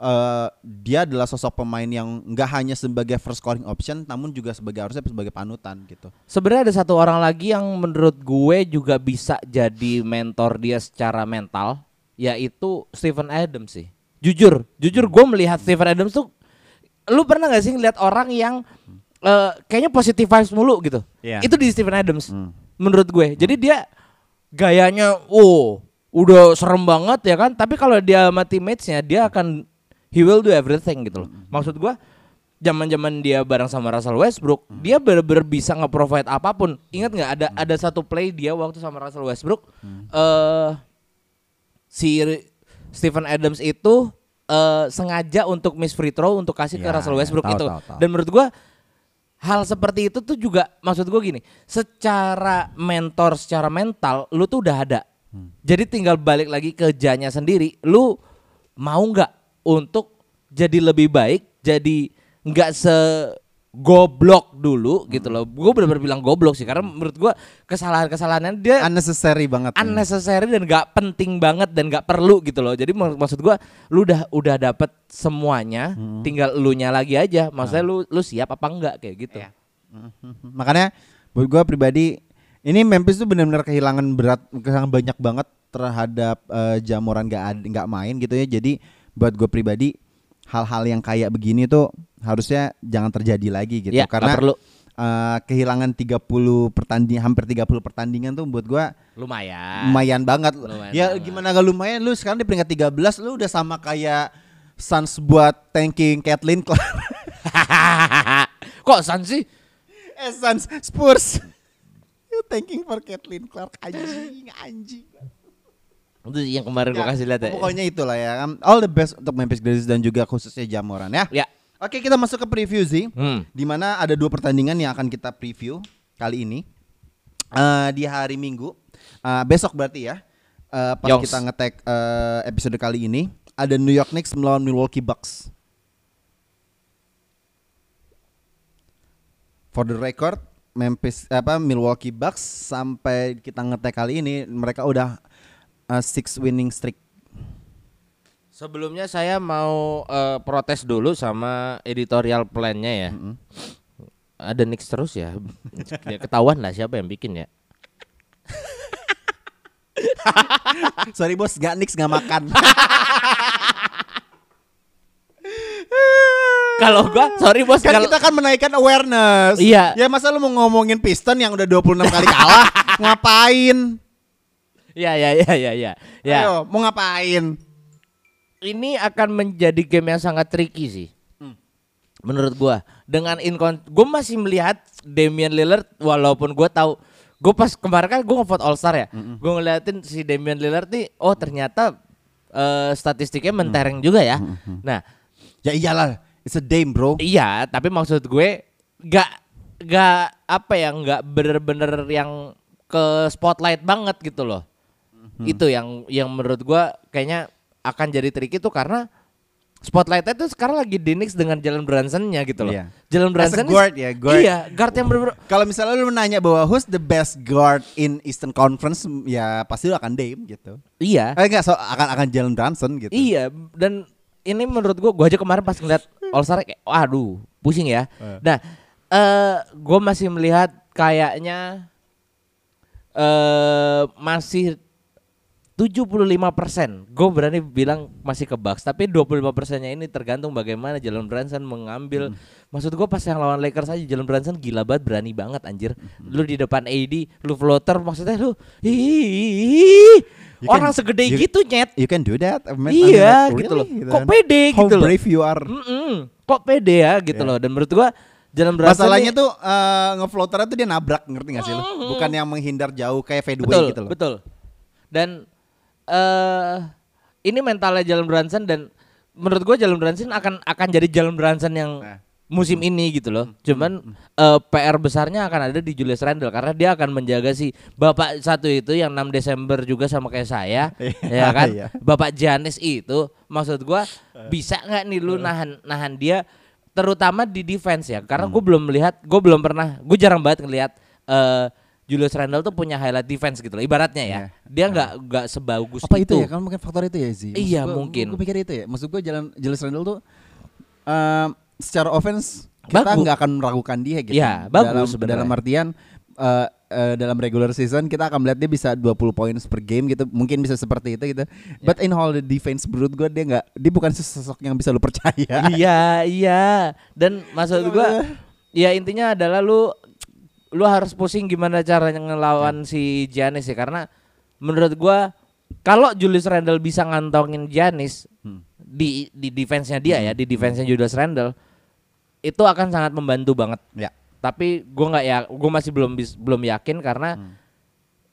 Speaker 1: uh, dia adalah sosok pemain yang nggak hanya sebagai first scoring option namun juga sebagai harusnya sebagai panutan gitu.
Speaker 2: Sebenarnya ada satu orang lagi yang menurut gue juga bisa jadi mentor dia secara mental, yaitu Stephen Adams sih. Jujur, jujur gue melihat Stephen Adams tuh, lu pernah gak sih ngeliat orang yang eh, kayaknya positive vibes mulu gitu?
Speaker 1: Iya.
Speaker 2: Itu di Stephen Adams,
Speaker 1: Hmm.
Speaker 2: menurut gue. Jadi dia gayanya, wow, udah serem banget ya kan? Tapi kalau dia sama teammates-nya, dia akan he will do everything gitu loh. Maksud gue zaman-zaman dia bareng sama Russell Westbrook, dia bener-bener bisa nge-provide apa pun. Ingat nggak ada ada satu play dia waktu sama Russell Westbrook eh si Stephen Adams itu eh sengaja untuk miss free throw untuk kasih ke
Speaker 1: Ya,
Speaker 2: Russell
Speaker 1: ya,
Speaker 2: Westbrook
Speaker 1: tahu,
Speaker 2: itu.
Speaker 1: tahu, tahu.
Speaker 2: Dan menurut gua hal seperti itu tuh juga maksud gua gini, secara mentor, secara mental lu tuh udah ada.
Speaker 1: Hmm.
Speaker 2: Jadi tinggal balik lagi ke janya sendiri, lu mau nggak untuk jadi lebih baik, jadi nggak se goblok dulu gitu loh. Gue bener-bener bilang goblok sih karena menurut gua kesalahan-kesalahannya dia
Speaker 1: Unnecessary banget. ya.
Speaker 2: unnecessary dan nggak penting banget dan nggak perlu gitu loh. Jadi mak- maksud gua lu udah udah dapet semuanya, tinggal elunya lagi aja. Maksudnya lu lu siap apa enggak kayak gitu.
Speaker 1: Mhm. Makanya buat gua pribadi ini Memphis tuh benar-benar kehilangan berat kehilangan banyak banget terhadap eh, Jamoran nggak ad- nggak main gitu ya. Jadi buat gue pribadi hal-hal yang kayak begini tuh harusnya jangan terjadi lagi gitu
Speaker 2: Ya,
Speaker 1: karena
Speaker 2: perlu.
Speaker 1: eh, kehilangan 30 pertandingan hampir 30 pertandingan tuh buat gua
Speaker 2: Lumayan.
Speaker 1: lumayan banget.
Speaker 2: Lumayan
Speaker 1: ya
Speaker 2: banget.
Speaker 1: gimana gak lumayan lu sekarang di peringkat 13 lu udah sama kayak Suns buat tanking Kathleen Clark.
Speaker 2: Kok San sih?
Speaker 1: eh Suns Spurs. You tanking for Kathleen Clark anjing anjing.
Speaker 2: Itu yang kemarin
Speaker 1: Ya,
Speaker 2: kasih lihat ya.
Speaker 1: Pokoknya itulah ya. All the best untuk Memphis Grizzlies dan juga khususnya Jamoran ya.
Speaker 2: Ya.
Speaker 1: Oke, kita masuk ke preview sih.
Speaker 2: Hmm.
Speaker 1: Di mana ada dua pertandingan yang akan kita preview kali ini. Eh, di hari Minggu. Eh, besok berarti ya. Eh, pas
Speaker 2: Yongs.
Speaker 1: kita ngetek eh, episode kali ini ada New York Knicks melawan Milwaukee Bucks. For the record, Memphis apa Milwaukee Bucks sampai kita ngetek kali ini mereka udah uh, six winning streak.
Speaker 2: Sebelumnya saya mau eh, protes dulu sama editorial plan-nya ya. Ada Knicks terus ya. ya. Ketahuan lah siapa yang bikin ya.
Speaker 1: Sorry bos, gak Knicks gak makan.
Speaker 2: Kalau gua sorry bos
Speaker 1: kan
Speaker 2: kalau
Speaker 1: kita kan menaikkan awareness.
Speaker 2: Iya.
Speaker 1: Ya masa lu mau ngomongin Piston yang udah 26 kali kalah, ngapain?
Speaker 2: Ya ya ya ya ya. Ya.
Speaker 1: Ayo, mau ngapain?
Speaker 2: Ini akan menjadi game yang sangat tricky sih.
Speaker 1: Hmm.
Speaker 2: Menurut gua dengan inkon gua masih melihat Damian Lillard walaupun gua tahu gua pas kemarin kan gua ngevote All Star ya. Gua ngeliatin si Damian Lillard nih oh ternyata eh, statistiknya
Speaker 1: Hmm.
Speaker 2: mentereng juga ya. Nah,
Speaker 1: Ya iyalah, it's a Dame bro.
Speaker 2: Iya, tapi maksud gue gak gak apa ya nggak bener-bener yang ke spotlight banget gitu loh. Itu yang yang menurut gue kayaknya akan jadi trik itu karena spotlightnya tuh sekarang lagi di Knicks dengan Jalen Brunson-nya gitu loh.
Speaker 1: Iya.
Speaker 2: Jalen
Speaker 1: As
Speaker 2: Brunson
Speaker 1: guard ya, guard.
Speaker 2: Iya, guard yang bener-bener
Speaker 1: Kalau misalnya lu menanya bahwa who's the best guard in Eastern Conference, ya pasti lu akan Dame gitu.
Speaker 2: iya.
Speaker 1: Eh enggak, so, akan akan Jalen Brunson gitu.
Speaker 2: Iya, dan ini menurut gua gua aja kemarin pas ngeliat All Star kayak waduh, pusing ya.
Speaker 1: Eh.
Speaker 2: Nah, eh gua masih melihat kayaknya eh masih 75% Gue berani bilang masih ke Bucks Tapi 25 persennya ini tergantung bagaimana Jalen Brunson mengambil Maksud gue pas yang lawan Lakers aja Jalen Brunson gila banget Berani banget anjir Lu di depan AD Lu floater Maksudnya lu Hihihi
Speaker 1: You
Speaker 2: Orang
Speaker 1: can-
Speaker 2: segede
Speaker 1: you-
Speaker 2: gitu nyet
Speaker 1: You can do that. I mean,
Speaker 2: Iya,
Speaker 1: I mean,
Speaker 2: gitu loh.
Speaker 1: really?
Speaker 2: Kok
Speaker 1: kan.
Speaker 2: pede
Speaker 1: How
Speaker 2: gitu loh.
Speaker 1: brave you are.
Speaker 2: Mm-mm. Kok pede ya gitu
Speaker 1: Iya.
Speaker 2: loh Dan menurut gua Jalen Brunson
Speaker 1: Masalahnya
Speaker 2: nih-
Speaker 1: tuh eh, ngefloaternya tuh dia nabrak, ngerti gak sih lu? Bukan yang menghindar jauh kayak fadeaway
Speaker 2: betul,
Speaker 1: gitu loh.
Speaker 2: Betul. Dan eh ini mentalnya Jalen Brunson dan menurut gua Jalen Brunson akan akan jadi Jalen Brunson yang
Speaker 1: Nah.
Speaker 2: musim ini gitu loh. Cuman eh, PR besarnya akan ada di Julius Randle karena dia akan menjaga si bapak satu itu yang 6 Desember juga sama kayak saya, ya kan?
Speaker 1: Iya.
Speaker 2: Bapak Janis itu maksud gua bisa nggak nih lu nahan nahan dia terutama di defense ya karena gue belum melihat gue belum pernah gue jarang banget ngelihat eh Julius Randle tuh punya highlight defense gitu loh ibaratnya ya
Speaker 1: Iya.
Speaker 2: dia nggak nggak sebagus
Speaker 1: Apa itu,
Speaker 2: itu
Speaker 1: ya? Kan mungkin faktor itu ya sih.
Speaker 2: Iya, mungkin.
Speaker 1: Gue pikir itu ya. Maksud gue jalan Julius Randle tuh em, secara offense kita nggak akan meragukan dia gitu.
Speaker 2: Iya, bagus
Speaker 1: dalam,
Speaker 2: sebenarnya.
Speaker 1: dalam artian eh, eh, dalam regular season kita akan melihat dia bisa 20 points per game gitu. Mungkin bisa seperti itu gitu. But in all the defense menurut gue dia nggak dia bukan sosok yang bisa lu percaya.
Speaker 2: iya iya dan maksud gua ya intinya adalah lu lu harus pusing gimana caranya ngelawan si Giannis ya karena menurut gua kalau Julius Randle bisa ngantongin Giannis
Speaker 1: Hmm.
Speaker 2: di di defense-nya dia ya di defense-nya Julius Randle itu akan sangat membantu banget
Speaker 1: Ya.
Speaker 2: tapi gue nggak ya gue masih belum bis- belum yakin karena
Speaker 1: Hmm.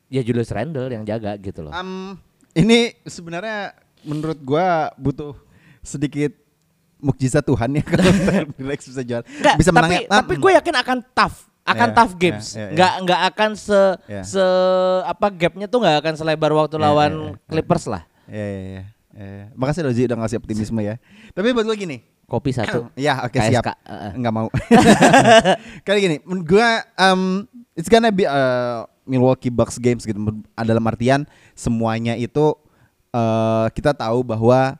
Speaker 2: ya Julius Randle yang jaga gitu loh
Speaker 1: Um, ini sebenarnya menurut gua butuh sedikit mukjizat Tuhan ya kalau Relax bisa juara.
Speaker 2: Nggak,
Speaker 1: bisa
Speaker 2: tapi
Speaker 1: menangnya.
Speaker 2: tapi gue yakin akan tough akan
Speaker 1: Iya,
Speaker 2: tough
Speaker 1: iya,
Speaker 2: games
Speaker 1: iya, iya.
Speaker 2: nggak nggak akan se
Speaker 1: Iya.
Speaker 2: se apa gapnya tuh nggak akan selebar waktu
Speaker 1: Iya,
Speaker 2: lawan
Speaker 1: iya, iya.
Speaker 2: Clippers lah
Speaker 1: Ya, ya, ya, ya. Makasih loh Ji udah ngasih optimisme ya. Tapi buat gue gini.
Speaker 2: kopi satu
Speaker 1: Ya oke
Speaker 2: KSK,
Speaker 1: siap.
Speaker 2: uh-uh.
Speaker 1: Enggak mau. Kali gini, gue um, it's gonna be a Milwaukee Bucks games gitu. Dalam artian semuanya itu uh, kita tahu bahwa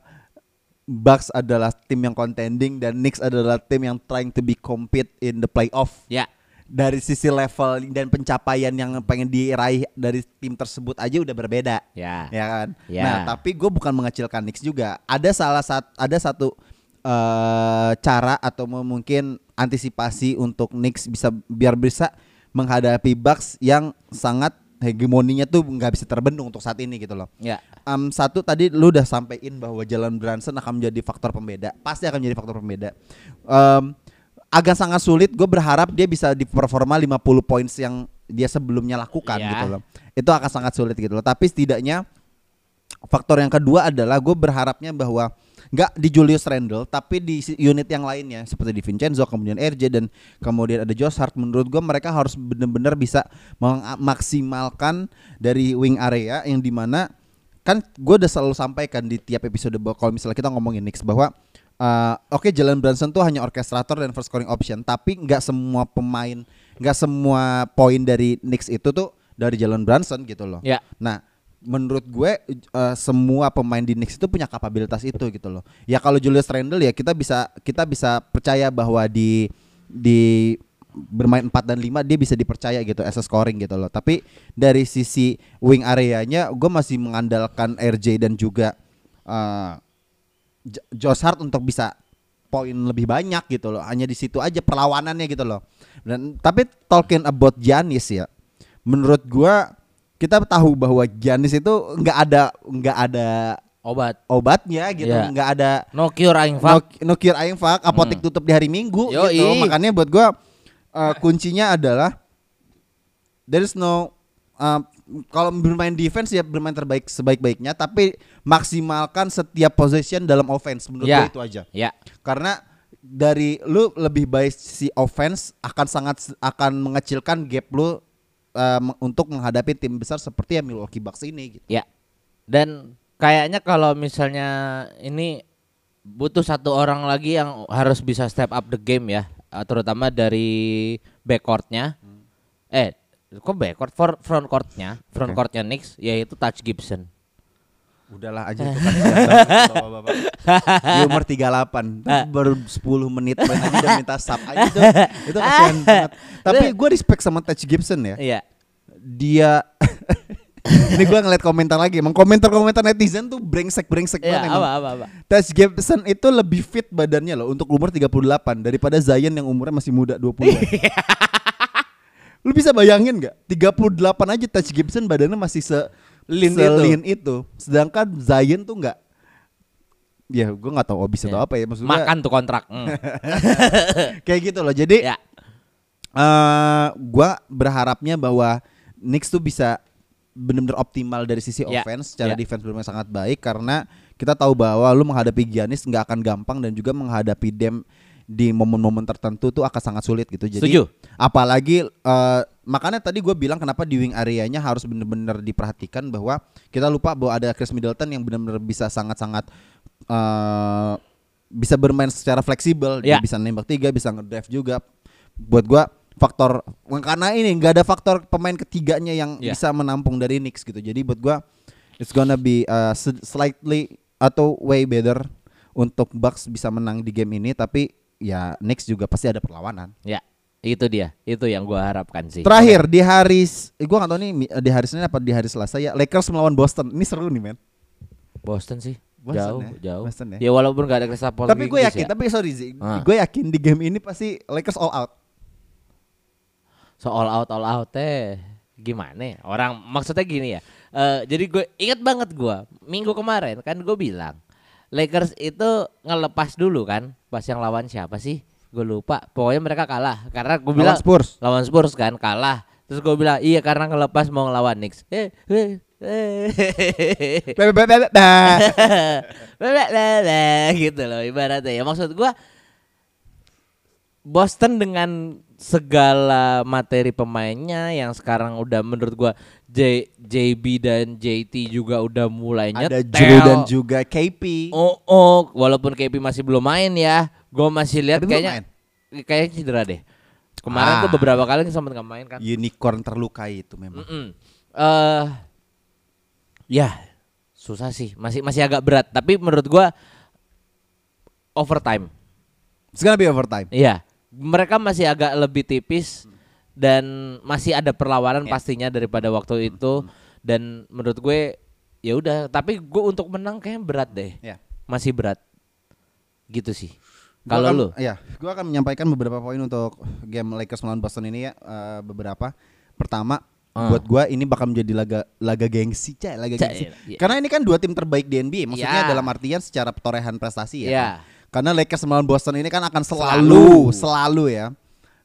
Speaker 1: Bucks adalah tim yang contending dan Knicks adalah tim yang trying to be compete in the playoff.
Speaker 2: ya
Speaker 1: Dari sisi level dan pencapaian yang pengen diraih dari tim tersebut aja udah berbeda
Speaker 2: ya
Speaker 1: ya kan.
Speaker 2: Ya.
Speaker 1: Nah, tapi gue bukan mengecilkan Knicks juga. Ada salah satu ada satu eh, cara atau mungkin antisipasi untuk Knicks bisa biar bisa menghadapi Bucks yang sangat hegemoninya tuh nggak bisa terbendung untuk saat ini gitu loh.
Speaker 2: ya
Speaker 1: Em, satu tadi lu udah sampein bahwa Jalen Brunson akan menjadi faktor pembeda. Pasti akan menjadi faktor pembeda. Em, agak sangat sulit. Gue berharap dia bisa di performa 50 points yang dia sebelumnya lakukan
Speaker 2: Ya.
Speaker 1: gitu loh. Itu akan sangat sulit gitu loh. Tapi setidaknya faktor yang kedua adalah gue berharapnya bahwa nggak di Julius Randle tapi di unit yang lainnya seperti di Vincenzo kemudian RJ dan kemudian ada Josh Hart menurut gue mereka harus benar-benar bisa memaksimalkan dari wing area yang di mana kan gue udah selalu sampaikan di tiap episode kalau misalnya kita ngomongin Knicks bahwa uh, oke Jalen Brunson tuh hanya orkestrator dan first scoring option tapi nggak semua pemain nggak semua poin dari Knicks itu tuh dari Jalen Brunson gitu loh
Speaker 2: ya
Speaker 1: Nah, menurut gue eh, semua pemain di Knicks itu punya kapabilitas itu gitu loh. Ya kalau Julius Randle ya kita bisa kita bisa percaya bahwa di di bermain 4 dan 5 dia bisa dipercaya gitu as a scoring gitu loh. Tapi dari sisi wing areanya gue masih mengandalkan RJ dan juga eh, J- Josh Hart untuk bisa poin lebih banyak gitu loh. Hanya di situ aja perlawanannya gitu loh. Dan tapi talking about Giannis ya. Menurut gua kita tahu bahwa Giannis itu nggak ada nggak ada
Speaker 2: obat
Speaker 1: obatnya gitu,
Speaker 2: Iya.
Speaker 1: nggak ada
Speaker 2: no cure aing
Speaker 1: no,
Speaker 2: fuck
Speaker 1: no cure aing fuck, apotek tutup di hari Minggu
Speaker 2: Yoi.
Speaker 1: gitu. Makanya buat gua uh, kuncinya adalah there is no uh, kalau bermain defense ya bermain terbaik sebaik-baiknya tapi maksimalkan setiap possession dalam offense menurut
Speaker 2: Ya.
Speaker 1: gua itu aja.
Speaker 2: ya
Speaker 1: Karena dari lu lebih baik si offense akan sangat akan mengecilkan gap lu uh, untuk menghadapi tim besar seperti yang Milwaukee Bucks ini gitu.
Speaker 2: Ya. Dan kayaknya kalau misalnya ini butuh satu orang lagi yang harus bisa step up the game ya, eh, terutama dari backcourtnya. Eh, kok backcourt? For- Front courtnya, front courtnya Knicks yaitu Touch Gibson.
Speaker 1: Udahlah aja itu kan bapak-bapak. Di umur 38 Terus baru 10 menit main aja udah minta sub aja itu. Itu kasihan banget. Tapi gue respect sama Touch Gibson ya.
Speaker 2: Iya.
Speaker 1: Dia Ini gue ngeliat komentar lagi Emang komentar-komentar netizen tuh brengsek-brengsek
Speaker 2: Iya,
Speaker 1: banget
Speaker 2: apa apa apa.
Speaker 1: Touch Gibson itu lebih fit badannya loh Untuk umur 38 Daripada Zion yang umurnya masih muda 20 Lu bisa bayangin gak 38 aja Touch Gibson badannya masih se
Speaker 2: Lean
Speaker 1: se
Speaker 2: itu.
Speaker 1: itu. Sedangkan Zion tuh nggak Ya gue nggak tahu obis atau
Speaker 2: Iya.
Speaker 1: apa ya maksudnya
Speaker 2: Makan tuh kontrak. Hmm.
Speaker 1: kayak gitu loh jadi
Speaker 2: ya.
Speaker 1: eh gua berharapnya bahwa Knicks tuh bisa benar-benar optimal dari sisi
Speaker 2: Ya,
Speaker 1: offense, secara
Speaker 2: ya.
Speaker 1: defense benar sangat baik karena kita tahu bahwa lu menghadapi Giannis nggak akan gampang dan juga menghadapi Dem di momen-momen tertentu tuh akan sangat sulit gitu. Jadi
Speaker 2: Setuju.
Speaker 1: apalagi eh, makanya tadi gue bilang kenapa di wing areanya harus benar-benar diperhatikan bahwa kita lupa bahwa ada Chris Middleton yang benar-benar bisa sangat-sangat eh, bisa bermain secara fleksibel, dia
Speaker 2: Ya.
Speaker 1: bisa nembak tiga, bisa ngedrive juga. Buat gua faktor karena ini nggak ada faktor pemain ketiganya yang
Speaker 2: Ya.
Speaker 1: bisa menampung dari Knicks gitu. Jadi buat gua it's gonna be uh, slightly atau way better untuk Bucks bisa menang di game ini tapi ya Knicks juga pasti ada perlawanan.
Speaker 2: Ya. Itu dia. Itu yang gua harapkan sih.
Speaker 1: Terakhir di hari eh, gua nggak tahu nih mi- di hari Senin apa di hari Selasa ya Lakers melawan Boston. Ini seru nih men.
Speaker 2: Boston sih.
Speaker 1: Boston
Speaker 2: jauh,
Speaker 1: ya?
Speaker 2: jauh.
Speaker 1: Boston ya?
Speaker 2: ya. walaupun gak ada Chris Paul
Speaker 1: tapi gue yakin,
Speaker 2: ya.
Speaker 1: tapi sorry Zi,
Speaker 2: Ah.
Speaker 1: gue yakin di game ini pasti Lakers all out.
Speaker 2: So all out all out teh gimana ya? Orang maksudnya gini ya. eh, jadi gue ingat banget gue minggu kemarin kan gue bilang Lakers itu ngelepas dulu kan pas yang lawan siapa sih? Gue lupa. Pokoknya mereka kalah karena gue bilang
Speaker 1: Lawan Spurs.
Speaker 2: lawan Spurs kan kalah. Terus gue bilang iya karena ngelepas mau ngelawan Knicks. Eh, eh, eh. Gitu loh ibaratnya ya maksud gua Boston dengan segala materi pemainnya yang sekarang udah menurut gua J, JB dan JT juga udah mulai
Speaker 1: Ada
Speaker 2: nyetel.
Speaker 1: Drew dan juga KP.
Speaker 2: Oh, oh, walaupun KP masih belum main ya, gua masih lihat kayaknya kayaknya cedera deh. Kemarin
Speaker 1: Ah.
Speaker 2: tuh beberapa kali sempat nggak main kan.
Speaker 1: Unicorn terlukai itu memang.
Speaker 2: Mm-mm. Eh, ya susah sih, masih masih agak berat. Tapi menurut gua overtime.
Speaker 1: It's gonna be overtime.
Speaker 2: Iya, mereka masih agak lebih tipis dan masih ada perlawanan
Speaker 1: Ya.
Speaker 2: pastinya daripada waktu itu. Dan menurut gue ya udah. Tapi gue untuk menang kayaknya berat deh,
Speaker 1: Ya.
Speaker 2: masih berat. Gitu sih. Kalau lu,
Speaker 1: ya, gue akan menyampaikan beberapa poin untuk game Lakers melawan Boston ini ya. eh, beberapa. Pertama,
Speaker 2: Ah.
Speaker 1: buat gua ini bakal menjadi laga laga gengsi, cah, laga
Speaker 2: Cah,
Speaker 1: gengsi.
Speaker 2: iya.
Speaker 1: Karena ini kan dua tim terbaik di NBA, maksudnya
Speaker 2: Ya.
Speaker 1: dalam artian secara torehan prestasi ya.
Speaker 2: Iya.
Speaker 1: kan? Karena Lakers melawan Boston ini kan akan selalu
Speaker 2: Selalu.
Speaker 1: selalu, ya.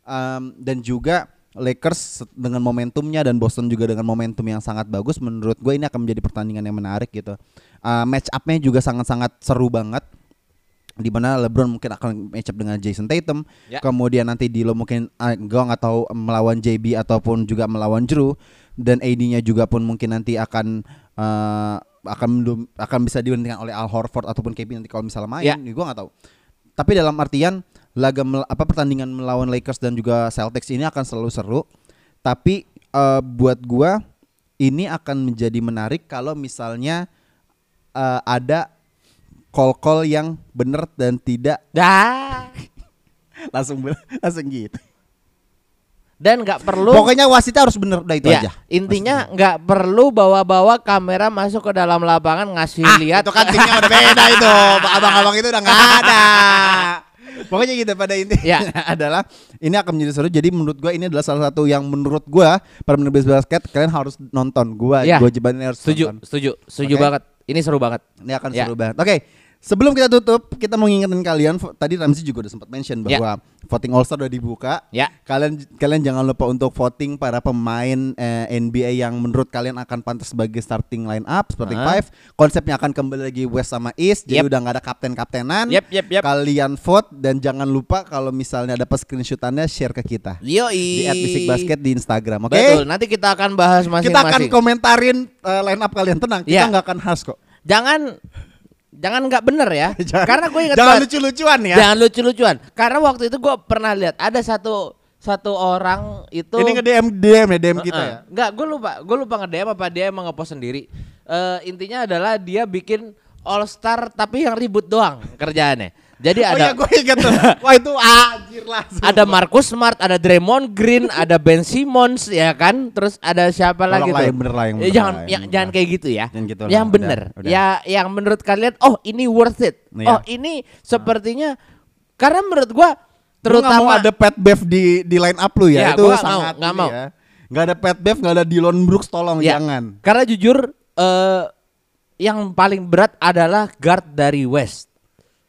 Speaker 1: Em, dan juga Lakers dengan momentumnya dan Boston juga dengan momentum yang sangat bagus menurut gue ini akan menjadi pertandingan yang menarik gitu. Eh, match up-nya juga sangat-sangat seru banget di mana LeBron mungkin akan match up dengan Jason Tatum,
Speaker 2: Ya.
Speaker 1: kemudian nanti di lo mungkin uh, gue nggak tahu melawan JB ataupun juga melawan Drew dan AD-nya juga pun mungkin nanti akan eh, akan akan bisa digantikan oleh Al Horford ataupun KP nanti kalau misalnya main,
Speaker 2: Ya.
Speaker 1: gue nggak tahu. Tapi dalam artian laga mel- apa pertandingan melawan Lakers dan juga Celtics ini akan selalu seru. Tapi eh, buat gua ini akan menjadi menarik kalau misalnya eh, ada call-call yang benar dan tidak
Speaker 2: dah.
Speaker 1: langsung langsung gitu.
Speaker 2: Dan nggak perlu.
Speaker 1: Pokoknya wasitnya harus benar udah itu
Speaker 2: Ya,
Speaker 1: aja.
Speaker 2: intinya nggak perlu bawa-bawa kamera masuk ke dalam lapangan ngasih lihat.
Speaker 1: itu kan timnya udah beda itu. Abang-abang itu udah nggak ada. Pokoknya gitu pada intinya
Speaker 2: Ya.
Speaker 1: adalah ini akan menjadi seru. Jadi menurut gua ini adalah salah satu yang menurut gua para penulis basket kalian harus nonton. Gua
Speaker 2: Ya.
Speaker 1: gua jebanin harus
Speaker 2: Setuju,
Speaker 1: nonton.
Speaker 2: setuju, setuju
Speaker 1: Oke.
Speaker 2: banget. Ini seru banget.
Speaker 1: Ini akan
Speaker 2: Ya.
Speaker 1: seru banget. Oke. Sebelum kita tutup, kita mau ngingetin kalian tadi Ramzi juga udah sempat mention
Speaker 2: Ya.
Speaker 1: bahwa voting All Star udah dibuka.
Speaker 2: Ya.
Speaker 1: Kalian kalian jangan lupa untuk voting para pemain eh, NBA yang menurut kalian akan pantas sebagai starting line up seperti
Speaker 2: Ah.
Speaker 1: five. Konsepnya akan kembali lagi West sama East. Jadi
Speaker 2: Yep.
Speaker 1: udah nggak ada kapten-kaptenan.
Speaker 2: Yep, yep, yep.
Speaker 1: Kalian vote dan jangan lupa kalau misalnya dapat screenshotannya share ke kita
Speaker 2: Yoi.
Speaker 1: di @bisik_basket di Instagram. Oke.
Speaker 2: Betul. Nanti kita akan bahas
Speaker 1: Kita akan
Speaker 2: masing-masing.
Speaker 1: komentarin eh, line up kalian tenang. Kita
Speaker 2: Ya.
Speaker 1: nggak akan harus kok.
Speaker 2: Jangan jangan nggak bener ya.
Speaker 1: Jangan-
Speaker 2: Karena gue ingat
Speaker 1: Jangan lucu-lucuan ya.
Speaker 2: Jangan lucu-lucuan. Karena waktu itu gue pernah lihat ada satu satu orang itu
Speaker 1: Ini nge DM DM ya DM kita ya.
Speaker 2: Enggak, gue lupa, gue lupa nge-DM apa dia emang nge-post sendiri. Eh intinya adalah dia bikin All Star tapi yang ribut doang kerjaannya. Jadi
Speaker 1: Oh
Speaker 2: ada
Speaker 1: iya gue ingat tuh. Wah itu anjir lah.
Speaker 2: ada Marcus Smart, ada Draymond Green, ada Ben Simmons ya kan, terus ada siapa
Speaker 1: Tolong
Speaker 2: lagi
Speaker 1: lah
Speaker 2: tuh?
Speaker 1: yang bener lah, yang
Speaker 2: Eh,
Speaker 1: bener
Speaker 2: jangan
Speaker 1: lah, yang
Speaker 2: yang,
Speaker 1: bener
Speaker 2: jangan
Speaker 1: lah.
Speaker 2: kayak gitu ya.
Speaker 1: Jangan gitu lah,
Speaker 2: yang
Speaker 1: udah,
Speaker 2: bener.
Speaker 1: udah.
Speaker 2: Ya yang menurut kalian oh ini worth it.
Speaker 1: Iya.
Speaker 2: Oh ini sepertinya karena menurut gua
Speaker 1: Terutama
Speaker 2: terutama
Speaker 1: ada Pat Bev di di line up lu ya.
Speaker 2: Ya,
Speaker 1: itu
Speaker 2: gua
Speaker 1: sangat
Speaker 2: mau, nggak mau.
Speaker 1: ya. Nggak ada Pat Bev, nggak ada Dylan Brooks tolong
Speaker 2: Ya,
Speaker 1: jangan.
Speaker 2: Karena jujur eh yang paling berat adalah guard dari West.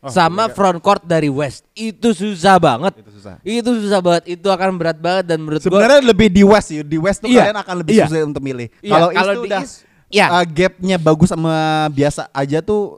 Speaker 1: Oh,
Speaker 2: sama
Speaker 1: iya.
Speaker 2: front court dari West. Itu susah banget.
Speaker 1: Itu susah.
Speaker 2: Itu susah banget. Itu akan berat banget dan menurut gua
Speaker 1: Sebenarnya lebih di West ya. Di West tuh
Speaker 2: Iya.
Speaker 1: kalian akan lebih
Speaker 2: Iya.
Speaker 1: susah untuk milih.
Speaker 2: Iya,
Speaker 1: Kalau East tuh
Speaker 2: di
Speaker 1: udah
Speaker 2: East, ya.
Speaker 1: uh, gapnya bagus sama biasa aja tuh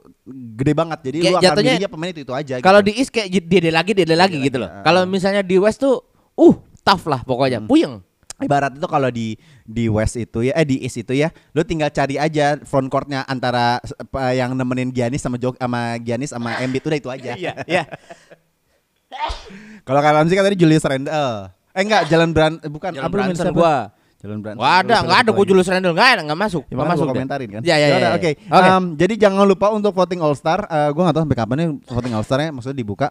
Speaker 1: gede banget. Jadi
Speaker 2: Kayak
Speaker 1: lu akan
Speaker 2: jatuhnya-
Speaker 1: milihnya pemain itu itu aja.
Speaker 2: Kalau
Speaker 1: gitu.
Speaker 2: di East kayak dia lagi dia lagi gitu
Speaker 1: lagi,
Speaker 2: loh.
Speaker 1: ah.
Speaker 2: Kalau misalnya di West tuh uh tough lah pokoknya.
Speaker 1: Hmm.
Speaker 2: Puyeng.
Speaker 1: Ibarat itu kalau di di West itu ya eh di East itu ya lu tinggal cari aja front courtnya antara apa, yang nemenin Giannis sama Jok sama Giannis sama Embiid udah itu aja.
Speaker 2: Iya, iya.
Speaker 1: Kalau kalian sih kan tadi Julius Randle. Eh enggak, Jalan Brand eh, bukan
Speaker 2: Jalan
Speaker 1: siapa?
Speaker 2: gua.
Speaker 1: Jalan Brand.
Speaker 2: Gak ada, gak ada gue Julius Randle nggak ada, nggak masuk,
Speaker 1: Ya,
Speaker 2: nggak
Speaker 1: makanya
Speaker 2: masuk.
Speaker 1: gua
Speaker 2: deh.
Speaker 1: komentarin kan.
Speaker 2: Ya, ya, ya.
Speaker 1: Yaudah,
Speaker 2: ya.
Speaker 1: Oke.
Speaker 2: Oke.
Speaker 1: Jadi jangan lupa untuk voting All Star. Eh, gua nggak tahu sampai kapan nih voting All Star-nya maksudnya dibuka.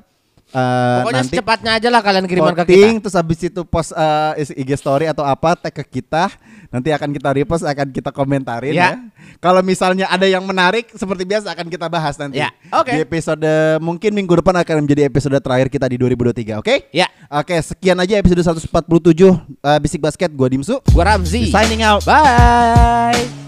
Speaker 1: Eh,
Speaker 2: Pokoknya
Speaker 1: nanti
Speaker 2: secepatnya aja lah kalian kiriman ke
Speaker 1: voting,
Speaker 2: kita.
Speaker 1: terus habis itu post eh, isi IG story atau apa tag ke kita nanti akan kita repost akan kita komentarin
Speaker 2: Ya.
Speaker 1: ya, kalau misalnya ada yang menarik seperti biasa akan kita bahas nanti
Speaker 2: Ya, oke.
Speaker 1: di episode mungkin minggu depan akan menjadi episode terakhir kita di 2023 oke
Speaker 2: Ya,
Speaker 1: oke sekian aja episode 147 eh, bisik basket gua Dimsu
Speaker 2: gua Ramzi.
Speaker 1: signing out
Speaker 2: Bye.